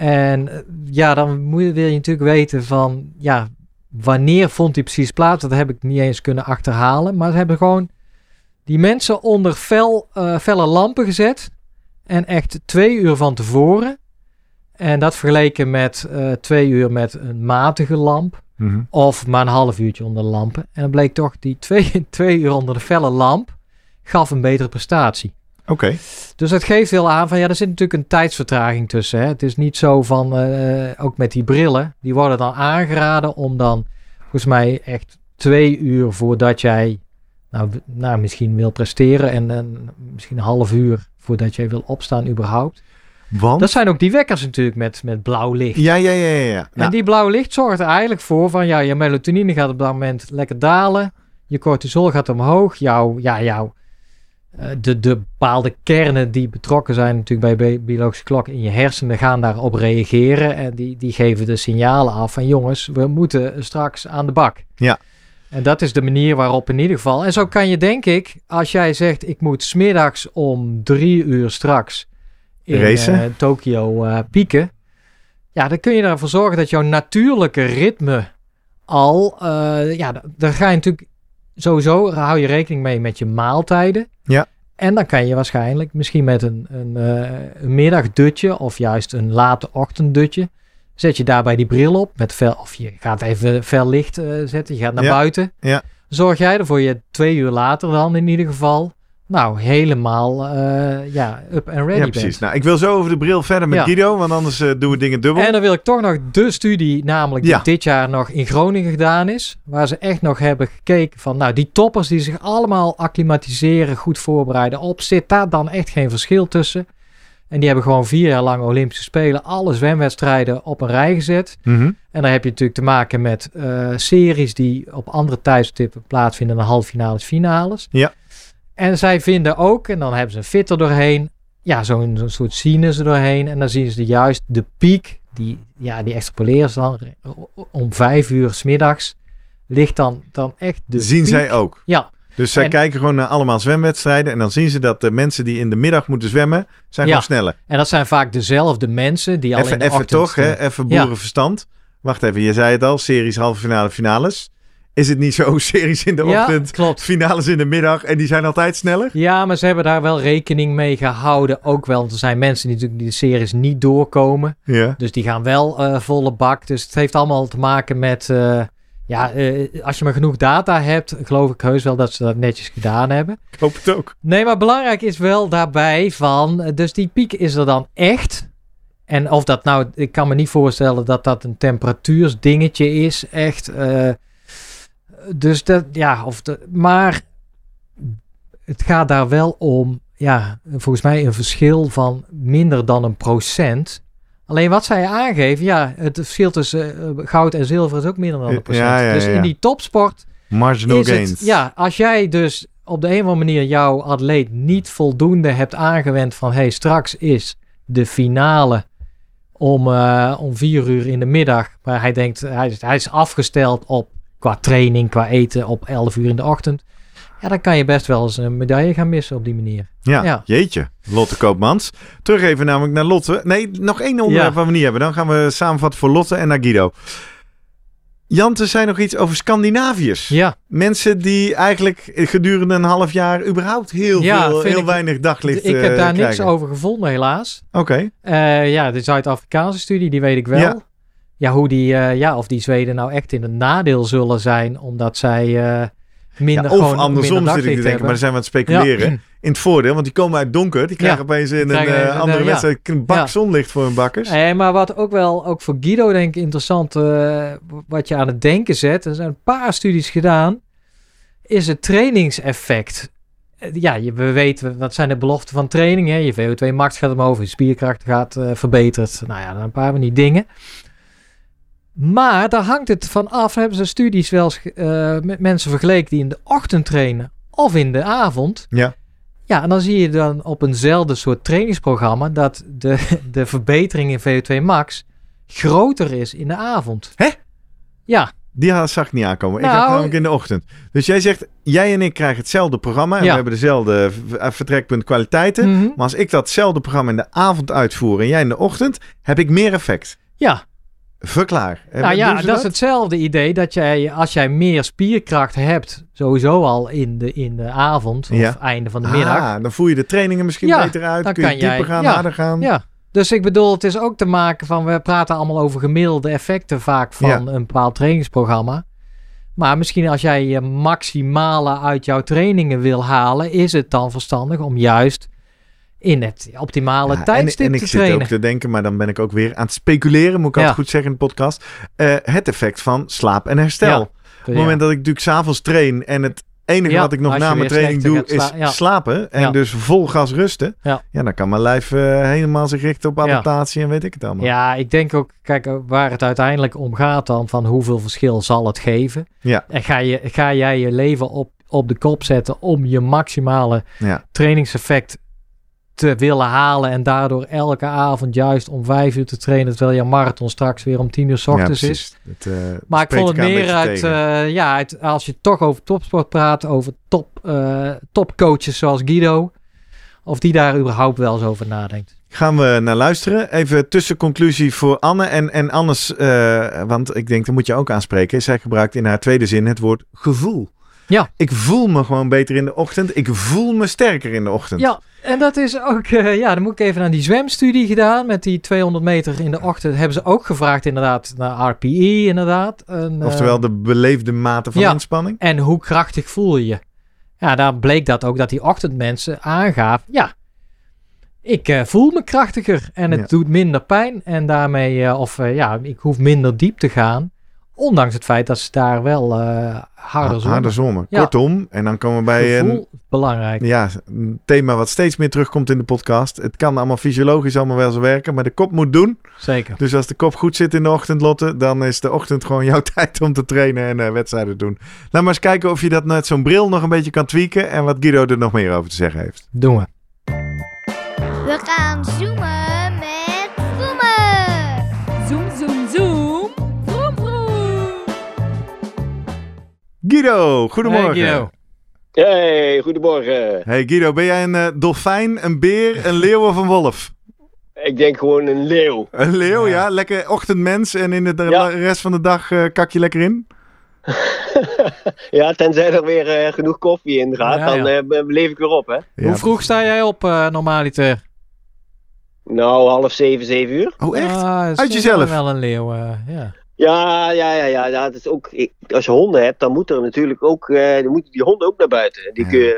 En eh, ja, dan moet je, wil je natuurlijk weten van, ja, wanneer vond die precies plaats? Dat heb ik niet eens kunnen achterhalen. Maar ze hebben gewoon die mensen onder fel, eh, felle lampen gezet. En echt twee uur van tevoren. En dat vergeleken met eh, twee uur met een matige lamp. Mhm. Of maar een half uurtje onder de lampen. En dan bleek toch die twee, [LAUGHS] twee uur onder de felle lamp gaf een betere prestatie. Oké. Dus dat geeft heel aan van ja, er zit natuurlijk een tijdsvertraging tussen. Hè. Het is niet zo van, eh, ook met die brillen, die worden dan aangeraden om dan volgens mij echt twee uur voordat jij nou, nou misschien wil presteren en, en misschien een half uur voordat jij wil opstaan überhaupt. Want? Dat zijn ook die wekkers natuurlijk met, met blauw licht. Ja, ja, ja, ja. ja. En Nou, die blauwe licht zorgt er eigenlijk voor van ja, je melatonine gaat op dat moment lekker dalen. Je cortisol gaat omhoog. Jouw, ja, jouw, de, de bepaalde kernen die betrokken zijn natuurlijk bij bi- biologische klok in je hersenen gaan daarop reageren. En die, die geven de signalen af van jongens, we moeten straks aan de bak. Ja. En dat is de manier waarop in ieder geval. En zo kan je denk ik, als jij zegt ik moet smiddags om drie uur straks in eh, Tokio eh, pieken. Ja, dan kun je ervoor zorgen dat jouw natuurlijke ritme al, eh, ja, daar ga je natuurlijk sowieso hou je rekening mee met je maaltijden. Ja. En dan kan je waarschijnlijk misschien met een, een, eh, een middagdutje of juist een late ochtenddutje, zet je daarbij die bril op met fel, of je gaat even fel licht eh, zetten, je gaat naar Ja. buiten. Ja. Zorg jij ervoor je twee uur later dan in ieder geval, nou helemaal eh, ja, up en ready ja, bent. precies. Nou, ik wil zo over de bril verder met Ja. Guido, want anders eh, doen we dingen dubbel. En dan wil ik toch nog de studie, namelijk Ja. die dit jaar nog in Groningen gedaan is. Waar ze echt nog hebben gekeken van, nou die toppers die zich allemaal acclimatiseren, goed voorbereiden op. Zit daar dan echt geen verschil tussen? En die hebben gewoon vier jaar lang Olympische Spelen, alle zwemwedstrijden op een rij gezet. Mhm. En dan heb je natuurlijk te maken met eh, series die op andere tijdstippen plaatsvinden dan halve finales, finales. Ja. En zij vinden ook, en dan hebben ze een fitter doorheen, ja, zo'n soort sinus er doorheen. En dan zien ze juist de piek, die, ja, die extrapoleren ze dan om vijf uur smiddags. Ligt dan, dan echt de zien piek. zij ook. Ja, Dus zij En- kijken gewoon naar allemaal zwemwedstrijden. En dan zien ze dat de mensen die in de middag moeten zwemmen, zijn Ja. gewoon sneller. en dat zijn vaak dezelfde mensen die al in Even, de even toch, hè? even Ja. boerenverstand. Wacht even, je zei het al, series halve finale, finales. Is het niet zo, [LAUGHS] series in de ja, ochtend, klopt. finales in de middag en die zijn altijd sneller? Ja, maar ze hebben daar wel rekening mee gehouden. Ook wel, want er zijn mensen die natuurlijk die de series niet doorkomen. Ja. Dus die gaan wel eh, volle bak. Dus het heeft allemaal te maken met... eh, ja, eh, als je maar genoeg data hebt, geloof ik heus wel dat ze dat netjes gedaan hebben. Ik hoop het ook. Nee, maar belangrijk is wel daarbij van... Dus die piek is er dan echt. En of dat nou... Ik kan me niet voorstellen dat dat een temperatuursdingetje is. Echt. Dus dat... Ja, of de, maar het gaat daar wel om... Ja, volgens mij een verschil van minder dan een procent. Alleen wat zij aangeven... Ja, het verschil tussen eh, goud en zilver is ook minder dan een Ja, procent. ja, ja, dus in die topsport Marginal is gains. het, ja, als jij dus op de een of andere manier jouw atleet niet voldoende hebt aangewend van hey, straks is de finale om, eh, om vier uur in de middag. Maar hij denkt, hij is, hij is afgesteld op qua training, qua eten op 11 uur in de ochtend. Ja, dan kan je best wel eens een medaille gaan missen op die manier. Ja, Ja. jeetje. Lotte Koopmans. Terug even namelijk naar Lotte. Nee, nog één onderwerp Ja. wat we niet hebben. Dan gaan we samenvatten voor Lotte en naar Guido. Jante zei nog iets over Scandinaviërs. Ja, Mensen die eigenlijk gedurende een half jaar überhaupt heel, Ja, veel, heel ik- weinig daglicht ik heb eh, daar niks over gevonden helaas. Oké. Eh, ja, de Zuid-Afrikaanse studie, die weet ik wel. Ja. Hoe die, eh, ja, of die Zweden nou echt in het nadeel zullen zijn, omdat zij eh, minder Ja, of gewoon andersom minder zit ik te daglicht denken, maar hebben. zijn we aan het speculeren. [CLEARS THROAT] In het voordeel, want die komen uit donker. Die krijgen Ja. opeens in een eh, even, andere wedstrijd een bak zonlicht voor hun bakkers. Eh, maar wat ook wel, ook voor Guido denk ik interessant, wat je aan het denken zet, er zijn een paar studies gedaan, is het trainingseffect. Ja, je, we weten, wat zijn de beloften van training? Hè? Je VO2 max gaat omhoog, je spierkracht gaat verbeterd. Nou ja, dan een paar van die dingen. Maar daar hangt het van af, hebben ze studies wel eens eh, met mensen vergeleken die in de ochtend trainen of in de avond. Ja. Ja, en dan zie je dan op eenzelfde soort trainingsprogramma dat de, [LAUGHS] de verbetering in VO2 max groter is in de avond. Hè? Ja, Die had, zag ik niet aankomen. ik Nou, had namelijk in de ochtend. Dus jij zegt, jij en ik krijgen hetzelfde programma. En Ja. we hebben dezelfde eh, vertrekpunt kwaliteiten. Mhm. Maar als ik datzelfde programma in de avond uitvoer en jij in de ochtend, heb ik meer effect. ja. Verklaar. En nou ja, dat is hetzelfde idee dat jij, als jij meer spierkracht hebt, sowieso al in de, in de avond of Ja. einde van de middag. Ah, dan voer je de trainingen misschien Ja, beter uit. dan kun je dieper jij- gaan, ja, harder gaan. Ja, dus ik bedoel, het is ook te maken van, we praten allemaal over gemiddelde effecten vaak van een bepaald trainingsprogramma. Maar misschien als jij je maximale uit jouw trainingen wil halen, is het dan verstandig om juist in het optimale Ja, en, tijdstip en ik te zit trainen. ook te denken, maar dan ben ik ook weer aan het speculeren, moet ik Ja. altijd goed zeggen in de podcast. Eh, het effect van slaap en herstel. Op het moment dat ik natuurlijk s'avonds train en het enige wat ik nog na mijn training doe is sla- slapen en dus vol gas rusten. Ja. dan kan mijn lijf eh, helemaal zich richten op adaptatie en weet ik het allemaal. Ja, ik denk ook, kijk, eh, waar het uiteindelijk om gaat dan, van hoeveel verschil zal het geven? Ja. En ga, je, ga jij je leven op, op de kop zetten om je maximale trainingseffect te willen halen en daardoor elke avond juist om vijf uur te trainen, terwijl je marathon straks weer om tien uur s Ja, ochtends is. Het, eh, Maar ik vond het meer uit, eh, ja, uit, als je toch over topsport praat, over top, eh, topcoaches zoals Guido, of die daar überhaupt wel eens over nadenkt. Gaan we naar luisteren. Even tussenconclusie voor Anne. En, en Annes, want ik denk, dat moet je ook aanspreken. Zij gebruikt in haar tweede zin het woord gevoel. Ja. Ik voel me gewoon beter in de ochtend. Ik voel me sterker in de ochtend. Ja, en dat is ook, eh, ja, dan moet ik even naar die zwemstudie gedaan met die 200 meter in de ochtend. Hebben ze ook gevraagd inderdaad naar RPE inderdaad. En, eh, Oftewel de beleefde mate van ja. inspanning. En hoe krachtig voel je je? Ja, daar bleek dat ook dat die ochtendmensen aangaven. Ja, ik eh, voel me krachtiger en het Ja. doet minder pijn. En daarmee, of ja, ik hoef minder diep te gaan. Ondanks het feit dat ze daar wel eh harder. Ja. Kortom, en dan komen we bij een, Gevoel, belangrijk. ja, een thema wat steeds meer terugkomt in de podcast. Het kan allemaal fysiologisch allemaal wel zo werken, maar de kop moet doen. Zeker. Dus als de kop goed zit in de ochtend, Lotte, dan is de ochtend gewoon jouw [LAUGHS] tijd om te trainen en eh, wedstrijden te doen. Laat maar eens kijken of je dat met zo'n bril nog een beetje kan tweaken en wat Guido er nog meer over te zeggen heeft. Doen we. We gaan zoomen Guido, goedemorgen. Hey, Guido. Hey, goedemorgen. Hey Guido, ben jij een eh, dolfijn, een beer, een leeuw of een wolf? Ik denk gewoon een leeuw. Een leeuw, ja. Ja. Lekker ochtendmens en in de de Ja. rest van de dag eh, kak je lekker in? [LAUGHS] ja, tenzij er weer eh, genoeg koffie in gaat, Ja, dan leef ik weer op, hè. Ja. Hoe vroeg sta jij op eh normaliter? Nou, half zeven, zeven uur. Oh, echt? Ah, Uit jezelf? Wel een leeuw, eh, ja. Ja, ja, ja, ja. ja dat is ook, ik, als je honden hebt, dan moet er natuurlijk ook, eh, dan moeten die honden ook naar buiten. Die Ja,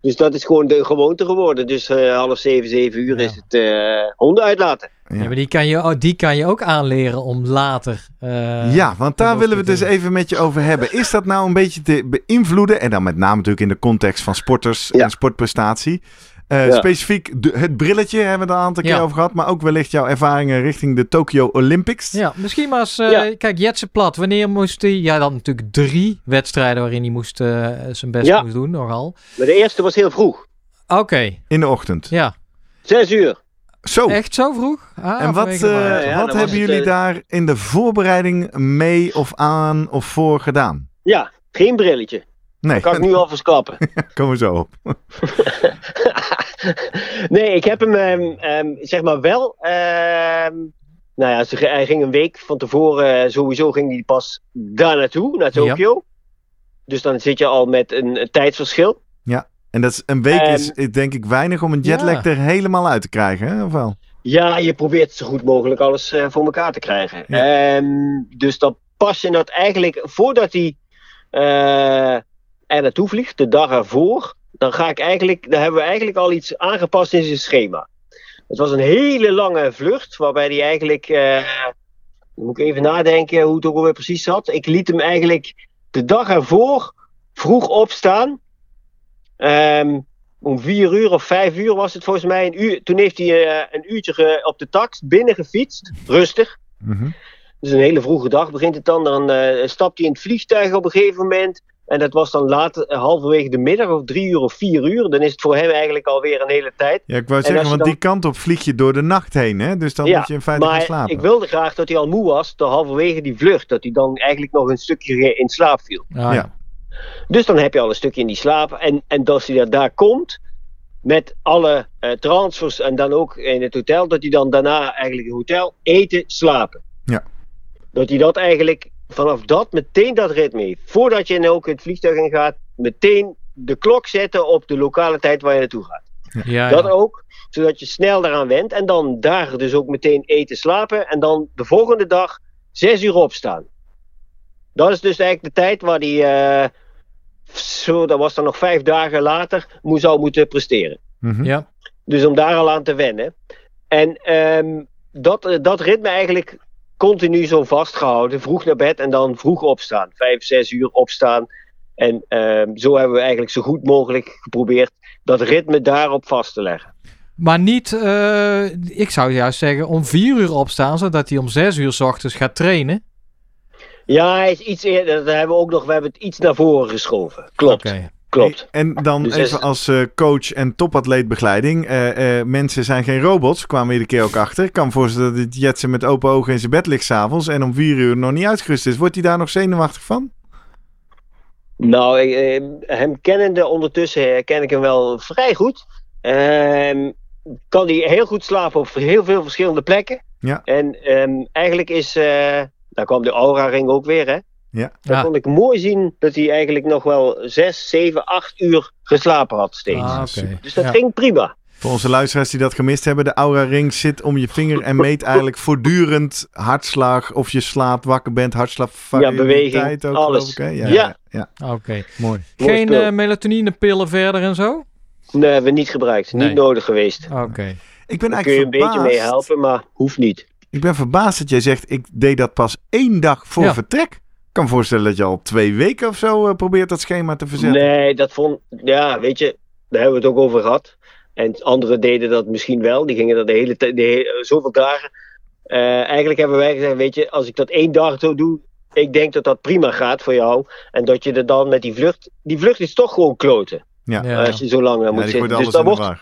dus dat is gewoon de gewoonte geworden. Dus eh, half zeven, zeven uur Ja. is het eh, honden uitlaten. Ja. Ja, maar die kan, je, oh, die kan je ook aanleren om later... eh, ja, want daar willen we het dus even met je over hebben. Is dat nou een beetje te beïnvloeden? En dan met name natuurlijk in de context van sporters Ja. en sportprestatie. Eh, Ja. Specifiek de- het brilletje hebben we het een aantal keer Ja. over gehad. Maar ook wellicht jouw ervaringen richting de Tokyo Olympics. Ja, misschien maar eens... eh, Ja. Kijk, Jetse Plat, wanneer moest hij... Ja, dan natuurlijk drie wedstrijden waarin hij moest, eh, zijn best Ja. moest doen, nogal. Maar de eerste was heel vroeg. Oké, In de ochtend. ja. Zes uur. Zo. Echt zo vroeg? Ah, En wat, eh, Ja, wat hebben het, jullie daar in de voorbereiding mee of aan of voor gedaan? Ja, geen brilletje. Nee, Dat kan ik nu [LAUGHS] al verklappen. komen we zo op. [LAUGHS] [LAUGHS] nee, ik heb hem ehm, ehm, zeg maar wel. ehm, nou ja, ze, hij ging een week van tevoren. eh, sowieso ging hij pas daar naartoe, naar Tokio. Dus dan zit je al met een, een tijdsverschil. En dat is, een week is denk ik weinig om een jetlag Ja. er helemaal uit te krijgen, hè? Of wel? Ja, je probeert zo goed mogelijk alles eh, voor elkaar te krijgen. Dus dan pas je dat eigenlijk voordat hij eh, er naartoe vliegt, de dag ervoor. Dan, ga ik eigenlijk, dan hebben we eigenlijk al iets aangepast in zijn schema. Het was een hele lange vlucht, waarbij hij eigenlijk. eh, moet ik even nadenken hoe het ook alweer precies zat. Ik liet hem eigenlijk de dag ervoor vroeg opstaan. Ehm, om vier uur of vijf uur was het volgens mij. Een uur, toen heeft hij eh, een uurtje ge- op de tax binnen gefietst. Rustig. Mhm. Dus een hele vroege dag begint het dan. Dan eh, stapt hij in het vliegtuig op een gegeven moment. En dat was dan later, eh, halverwege de middag, of drie uur of vier uur. Dan is het voor hem eigenlijk alweer een hele tijd. Ja, ik wou En zeggen, want dan- die kant op vlieg je door de nacht heen, hè? Dus dan Ja, moet je in feite gaan maar slapen. ik wilde graag dat hij al moe was, door halverwege die vlucht. Dat hij dan eigenlijk nog een stukje in slaap viel. Ah, Ja. Dus dan heb je al een stukje in die slaap. En, en als hij daar, daar komt, met alle eh, transfers en dan ook in het hotel, dat hij dan daarna eigenlijk het hotel eten, slapen. Ja. Dat hij dat eigenlijk vanaf dat meteen dat ritme. Voordat je in ook het vliegtuig in gaat, meteen de klok zetten op de lokale tijd waar je naartoe gaat. Ja, Dat ja. ook, zodat je snel daaraan went. En dan daar dus ook meteen eten, slapen. En dan de volgende dag zes uur opstaan. Dat is dus eigenlijk de tijd waar hij, eh, zo, dat was dan nog vijf dagen later, moest, zou moeten presteren. Mhm. ja. Dus om daar al aan te wennen. En ehm, dat, eh, dat ritme eigenlijk continu zo vastgehouden. Vroeg naar bed en dan vroeg opstaan. Vijf, zes uur opstaan. En ehm, zo hebben we eigenlijk zo goed mogelijk geprobeerd dat ritme daarop vast te leggen. Maar niet, eh, ik zou juist zeggen, om vier uur opstaan, zodat hij om zes uur s ochtends gaat trainen. Ja, hij is iets eerder. Dat hebben we ook nog. We hebben het iets naar voren geschoven. Klopt. Klopt. En dan Dus even als eh, coach en topatleetbegeleiding. eh, eh, mensen zijn geen robots, kwamen we iedere keer ook achter. Ik kan me voorstellen dat het Jetsen met open ogen in zijn bed ligt s'avonds en om vier uur nog niet uitgerust is. Wordt hij daar nog zenuwachtig van? Nou, ik, eh, hem kennende ondertussen eh, ken ik hem wel vrij goed. Ehm, kan hij heel goed slapen op heel veel verschillende plekken. Ja. En ehm, eigenlijk is. eh, daar kwam de Aura Ring ook weer, hè? Ja. Daar Ja. kon ik mooi zien dat hij eigenlijk nog wel 6, 7, 8 uur geslapen had steeds. Ah. Dus dat Ja. ging prima. Voor onze luisteraars die dat gemist hebben, de Aura Ring zit om je vinger en meet [LAUGHS] eigenlijk voortdurend hartslag, of je slaapt, wakker bent, hartslagvariabiliteit beweging, ook, alles. ik. Ja, Ja. ja. ja. Oké. mooi. Mooi Geen eh, melatonine-pillen verder en zo? Nee, hebben we niet gebruikt. Nee. Niet nodig geweest. Oké. Ik ben Daar kun je eigenlijk een beetje mee verbaasd. helpen, maar hoeft niet. Ik ben verbaasd dat jij zegt, ik deed dat pas één dag voor Ja. vertrek. Ik kan me voorstellen dat je al twee weken of zo eh, probeert dat schema te verzetten. Nee, dat vond. Ja, weet je, daar hebben we het ook over gehad. En anderen deden dat misschien wel. Die gingen dat de hele tijd, zoveel dagen. Eh, eigenlijk hebben wij gezegd: Weet je, als ik dat één dag zo doe. Ik denk dat dat prima gaat voor jou. En dat je er dan met die vlucht. Die vlucht is toch gewoon kloten. Ja, Ja. Als je zo lang Ja, moet zitten. Dus dan in de wordt,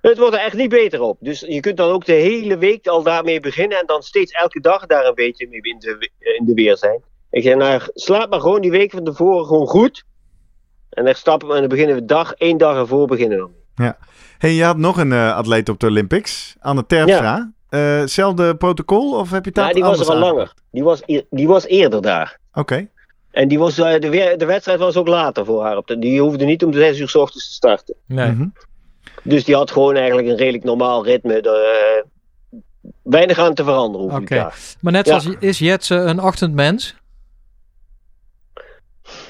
het wordt er echt niet beter op. Dus je kunt dan ook de hele week al daarmee beginnen. En dan steeds elke dag daar een beetje mee in de, in de weer zijn. Ik zeg, nou, slaap maar gewoon die week van tevoren gewoon goed. En dan stappen we en dan beginnen we dag, één dag ervoor beginnen we. Hey, je had nog een eh, atleet op de Olympics, Anne Terpstra. Eh, zelfde protocol of heb je het Ja, die was er al langer. Die was, eer- die was eerder daar. Oké. En die was, eh, de, weer- de wedstrijd was ook later voor haar. Op de, die hoefde niet om zes uur s ochtends te starten. Nee. Mhm. Dus die had gewoon eigenlijk een redelijk normaal ritme. De, eh, weinig aan te veranderen hoef ik Oké. daar. Maar net Ja. zoals is Jetsen een ochtendmens?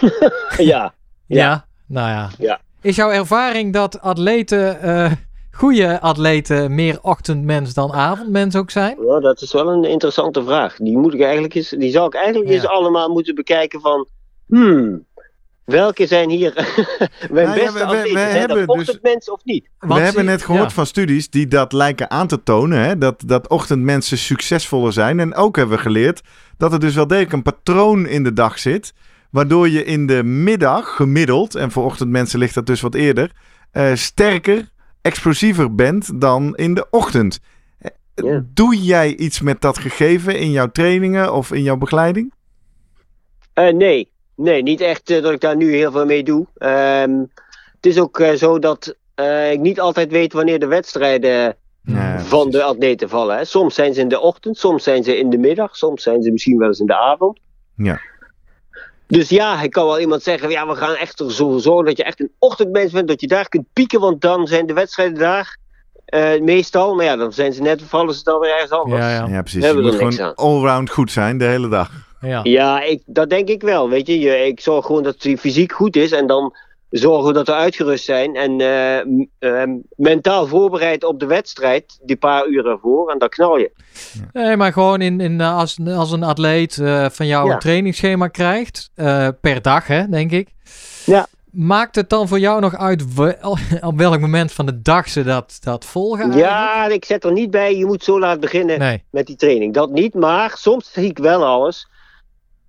[LAUGHS] ja. Ja. Nou ja. Ja. Is jouw ervaring dat atleten, eh goede atleten, meer ochtendmens dan avondmens ook zijn? Ja, dat is wel een interessante vraag. Die, moet ik eigenlijk eens, die zou ik eigenlijk Ja. eens allemaal moeten bekijken van... Hmm, welke zijn hier [LAUGHS] mijn Nou ja, beste we- hebben dus- ochtendmensen of niet? We Want hebben zie- net gehoord ja. van studies die dat lijken aan te tonen. Hè? Dat, dat ochtendmensen succesvoller zijn. En ook hebben we geleerd dat er dus wel degelijk een patroon in de dag zit. Waardoor je in de middag gemiddeld, en voor ochtendmensen ligt dat dus wat eerder, eh, sterker, explosiever bent dan in de ochtend. Eh, Ja. Doe jij iets met dat gegeven in jouw trainingen of in jouw begeleiding? Eh, nee. Nee, niet echt dat ik daar nu heel veel mee doe. Ehm, het is ook eh, zo dat eh, ik niet altijd weet wanneer de wedstrijden Ja, van de atleten vallen. Hè. Soms zijn ze in de ochtend, soms zijn ze in de middag, soms zijn ze misschien wel eens in de avond. Ja. Dus ja, ik kan wel iemand zeggen, ja, we gaan echt er zo voor zorgen dat je echt een ochtendmens bent, dat je daar kunt pieken, want dan zijn de wedstrijden daar eh, meestal. Maar ja, dan zijn ze net, vallen ze dan weer ergens anders. Ja, ja. Ja, precies. Hebben Je we moet gewoon allround goed zijn de hele dag. ja. Ja, ik, dat denk ik wel. Weet je, je ik zorg gewoon dat die fysiek goed is en dan zorgen dat we uitgerust zijn en eh, m- eh, mentaal voorbereid op de wedstrijd, die paar uur ervoor, en dan knal je. Nee, maar gewoon in, in, eh, als, als een atleet eh, van jou Ja. een trainingsschema krijgt, per dag, hè, denk ik. Ja. Maakt het dan voor jou nog uit [LAUGHS] op welk moment van de dag ze dat, dat volgen? Ja, ik zet er niet bij, je moet zo laat beginnen met die training. Dat niet, maar soms zie ik wel alles.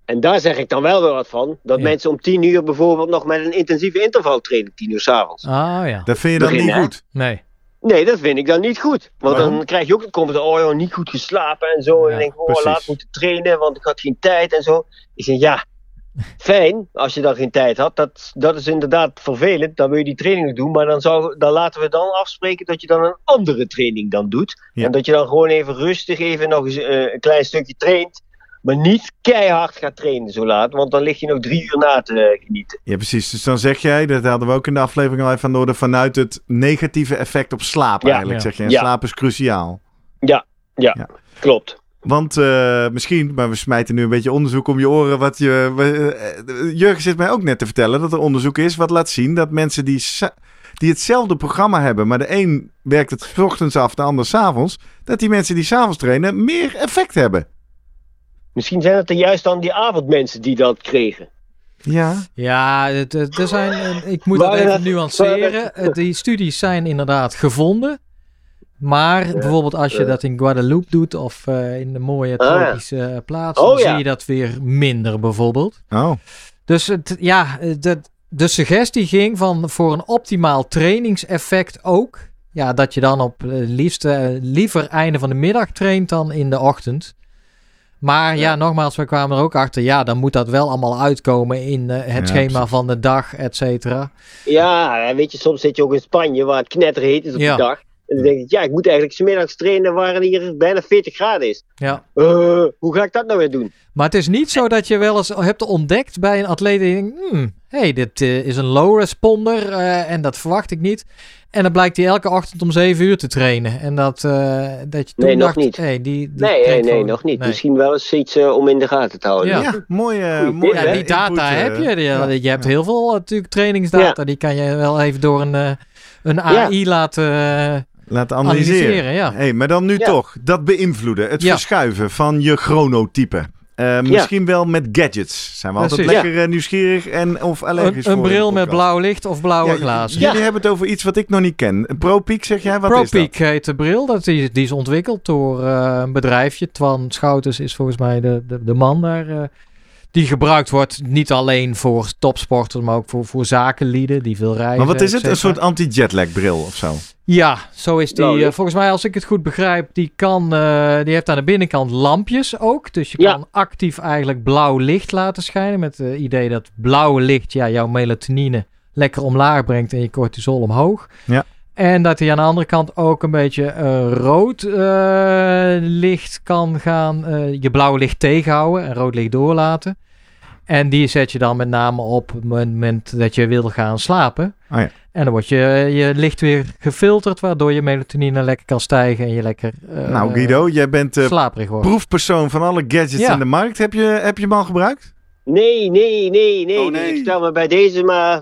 En daar zeg ik dan wel weer wat van. Dat Ja. mensen om tien uur bijvoorbeeld nog met een intensieve interval trainen, tien uur s'avonds. Ah ja. Dat vind je dan Begin, niet hè? goed. Nee. Nee, dat vind ik dan niet goed. Want Waarom? dan krijg je ook het commentaar, oh joh, niet goed geslapen en zo. Ja, en dan denk ik, oh, precies. laat moeten trainen, want ik had geen tijd en zo. Ik zeg, ja, [LAUGHS] fijn als je dan geen tijd had. Dat, dat is inderdaad vervelend, dan wil je die training doen. Maar dan, zou, dan laten we dan afspreken dat je dan een andere training dan doet. Ja. En dat je dan gewoon even rustig even nog eens eh, een klein stukje traint. Maar niet keihard gaat trainen zo laat, want dan lig je nog drie uur na te genieten. Ja, precies. Dus dan zeg jij, dat hadden we ook in de aflevering al even aan de orde, vanuit het negatieve effect op slaap Ja. eigenlijk. Ja. Zeg je, en Ja. slaap is cruciaal. Klopt. Want eh, misschien, maar we smijten nu een beetje onderzoek om je oren. Wat je, eh, Jurgen zit mij ook net te vertellen dat er onderzoek is wat laat zien dat mensen die, die hetzelfde programma hebben, maar de een werkt het 's ochtends af, de ander 's avonds, dat die mensen die 's avonds trainen meer effect hebben. Misschien zijn het er juist dan die avondmensen die dat kregen. Ja, Ja, het, het- er zijn, eh, ik moet dat even nuanceren. [LAUGHS] Eh, Die studies zijn inderdaad gevonden. Maar bijvoorbeeld als je dat in Guadeloupe doet of eh, in de mooie Ah, ja. tropische plaatsen, Oh, dan ja. zie je dat weer minder bijvoorbeeld. oh, Dus het, ja, de, de suggestie ging van voor een optimaal trainingseffect ook. Ja, dat je dan op eh, liefst eh, liever einde van de middag traint dan in de ochtend. Maar ja, Ja. nogmaals, we kwamen er ook achter. Ja, dan moet dat wel allemaal uitkomen in eh, het Ja, schema precies. van de dag, et cetera. Ja, weet je, soms zit je ook in Spanje waar het knetterheet is op Ja. de dag. En dan denk ik, ja, ik moet eigenlijk 's middags trainen waar het hier bijna 40 graden is. Ja. Eh, hoe ga ik dat nou weer doen? Maar het is niet zo dat je wel eens hebt ontdekt bij een atleet. Die denkt, hmm, hey, dit eh, is een low responder eh, en dat verwacht ik niet. En dan blijkt hij elke ochtend om 7 uur te trainen. En dat, eh, dat je toen Nee, nog dacht, niet. hey, die, die Nee, nee, nee, nog niet. nee. Misschien wel eens iets eh, om in de gaten te houden. Ja. ja, mooie, Goeie mooie tip, Ja, hè? die data input, heb je. Die- ja. Je hebt heel veel natuurlijk trainingsdata. Die kan je wel even door een, eh, een AI laten Laten analyseren. analyseren. Ja. Hey, maar dan nu Ja. toch, dat beïnvloeden, het Ja. verschuiven van je chronotype. Eh, misschien wel met gadgets. Zijn we altijd lekker eh, nieuwsgierig en of allergisch Een, een bril met blauw licht of blauwe Ja, glazen. Jullie hebben het over iets wat ik nog niet ken. ProPeak zeg jij? Wat is dat? ProPeak heet de bril. Dat die, die is ontwikkeld door eh, een bedrijfje. Twan Schouters is volgens mij de, de, de man daar. eh, die gebruikt wordt niet alleen voor topsporters, maar ook voor, voor zakenlieden die veel reizen. Maar wat is het? et Een soort anti-jetlag bril of zo? Ja, zo is die. Nou, eh, ja. volgens mij, als ik het goed begrijp, die, kan, eh, die heeft aan de binnenkant lampjes ook. Dus je Ja. kan actief eigenlijk blauw licht laten schijnen. Met het idee dat blauwe licht ja, jouw melatonine lekker omlaag brengt en je cortisol omhoog. Ja. En dat hij aan de andere kant ook een beetje eh, rood eh, licht kan gaan. eh, je blauwe licht tegenhouden en rood licht doorlaten. En die zet je dan met name op het moment dat je wil gaan slapen. Oh ja. En dan wordt je, je licht weer gefilterd, waardoor je melatonine lekker kan stijgen en je lekker eh, nou Guido, jij bent slaperig wordt. proefpersoon van alle gadgets Ja. in de markt. Heb je, heb je hem al gebruikt? Nee, nee, nee, nee. Oh, nee. Ik stel me bij deze maar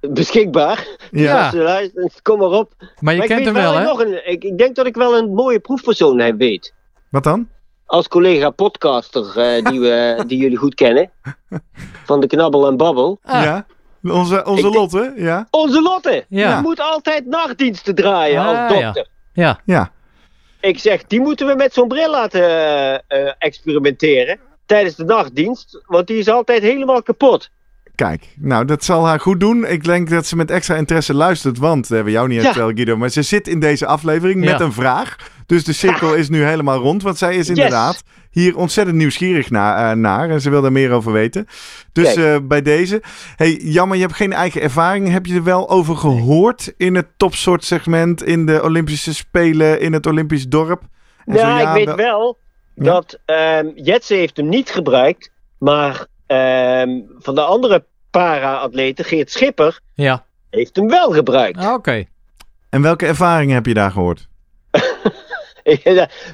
beschikbaar. Ja. [LAUGHS] Kom maar op. Maar je Maar kent hem wel, hè? Nog een, ik, ik denk dat ik wel een mooie proefpersoon heb weet. Wat dan? Als collega podcaster eh, [LAUGHS] die, we, die jullie goed kennen. Van de Knabbel en Babbel. Ah, Ja. Onze, onze Ik Lotte, ja. Onze Lotte. Ja. Die moet altijd nachtdiensten draaien Ah, als dokter. ja. Ja. Ik zeg, die moeten we met zo'n bril laten eh, eh, experimenteren. Tijdens de nachtdienst. Want die is altijd helemaal kapot. Kijk, nou dat zal haar goed doen. Ik denk dat ze met extra interesse luistert, want we hebben jou niet Ja. verteld Guido, maar ze zit in deze aflevering Ja. met een vraag. Dus de cirkel is nu helemaal rond. Want zij is inderdaad hier ontzettend nieuwsgierig na, eh, naar. En ze wil daar meer over weten. Dus eh, bij deze. Hey, jammer, je hebt geen eigen ervaring. Heb je er wel over gehoord in het topsoort segment, in de Olympische Spelen, in het Olympisch dorp? En zo Ja, ik weet wel- wel Ja? dat ehm Jetze heeft hem niet gebruikt. Maar ehm, van de andere para-atleten, Geert Schipper, Ja, heeft hem wel gebruikt. Ah, oké. En welke ervaringen heb je daar gehoord? [LAUGHS]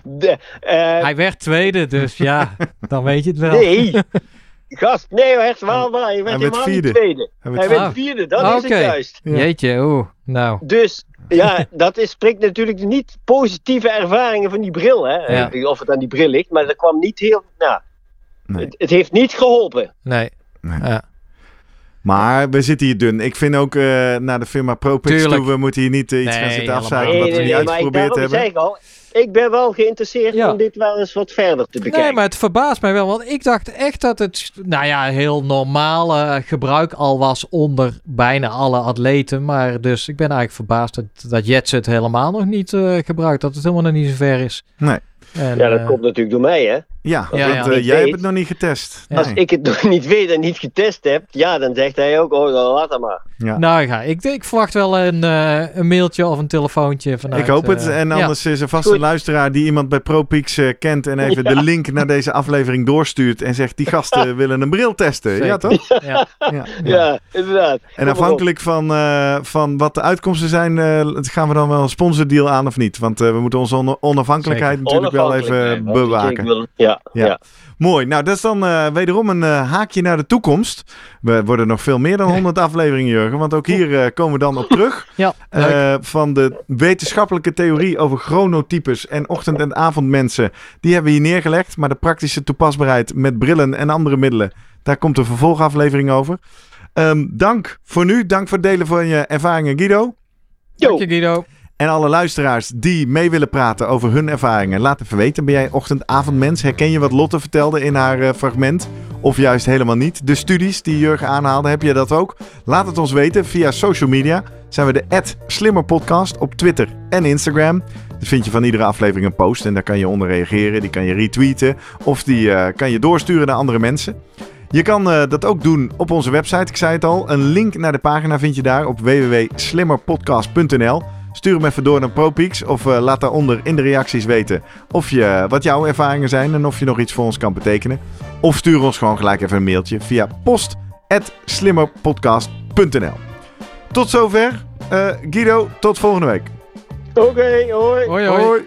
De- eh, Hij werd tweede, dus ja, [LAUGHS] dan weet je het wel. nee, [LAUGHS] gast, nee, echt waar, waar. Je werd werd helemaal vierde. niet tweede. Hij Hij werd Ah. vierde, dat is Oké. het juist. Ja. Jeetje, oeh, nou. Dus ja, dat is, spreekt natuurlijk de niet positieve ervaringen van die bril. Hè? Ja. Of het aan die bril ligt, maar dat kwam niet heel. Nou, Nee. het, het heeft niet geholpen. Nee. Nee. Ja. Maar we zitten hier dun. Ik vind ook eh, naar de firma ProPix toe, we moeten hier niet eh, iets Nee, gaan zitten niet. wat we niet maar ik, uitgeprobeerd hebben. al, ik ben wel geïnteresseerd Ja. om dit wel eens wat verder te bekijken. Nee, maar het verbaast mij wel. Want ik dacht echt dat het, nou ja, heel normaal eh, gebruik al was onder bijna alle atleten. Maar dus ik ben eigenlijk verbaasd dat, dat Jets het helemaal nog niet eh, gebruikt. Dat het helemaal nog niet zo ver is. Nee. En, ja, dat komt natuurlijk door mij, hè. Ja, Ja, want ja. eh, jij hebt het nog niet getest. Ja. Als ik het [LAUGHS] nog niet weet en niet getest heb, ja, dan zegt hij ook, oh, dan laat dat maar. Ja. Nou ja, ik, ik verwacht wel een, eh, een mailtje of een telefoontje vanuit... ik hoop het. eh, En ja. anders is er vast Goed. een luisteraar die iemand bij ProPix eh, kent en even [LAUGHS] Ja. de link naar deze aflevering doorstuurt en zegt die gasten [LAUGHS] willen een bril testen. Ja, Zeker. toch? Ja. Ja. Ja, inderdaad. En afhankelijk van, eh, van wat de uitkomsten zijn, eh, gaan we dan wel een sponsordeal aan of niet? Want eh, we moeten onze on- onafhankelijkheid Zeker. natuurlijk wel even bewaken. ik wil- Ja, Ja. ja. Mooi. Nou, dat is dan eh, wederom een eh, haakje naar de toekomst. We worden nog veel meer dan 100 afleveringen, Jurgen. Want ook hier eh, komen we dan op terug. [LAUGHS] Ja. Eh, van de wetenschappelijke theorie over chronotypes en ochtend- en avondmensen. Die hebben we hier neergelegd. Maar de praktische toepasbaarheid met brillen en andere middelen. Daar komt een vervolgaflevering over. Ehm, dank voor nu. Dank voor het delen van je ervaringen, Guido. Yo. Dank je Guido. En alle luisteraars die mee willen praten over hun ervaringen, laat even weten. Ben jij ochtend-avondmens? Herken je wat Lotte vertelde in haar eh, fragment? Of juist helemaal niet? De studies die Jurgen aanhaalde, heb je dat ook? Laat het ons weten via social media. Zijn we de @slimmerpodcast op Twitter en Instagram. Dus vind je van iedere aflevering een post en daar kan je onder reageren. Die kan je retweeten of die eh, kan je doorsturen naar andere mensen. Je kan eh, dat ook doen op onze website. Ik zei het al. Een link naar de pagina vind je daar op www.slimmerpodcast.nl. Stuur hem even door naar ProPeaks of eh, laat daaronder in de reacties weten of je, wat jouw ervaringen zijn en of je nog iets voor ons kan betekenen. Of stuur ons gewoon gelijk even een mailtje via post.slimmerpodcast.nl. Tot zover. Eh, Guido, tot volgende week. Oké, hoi. Hoi hoi.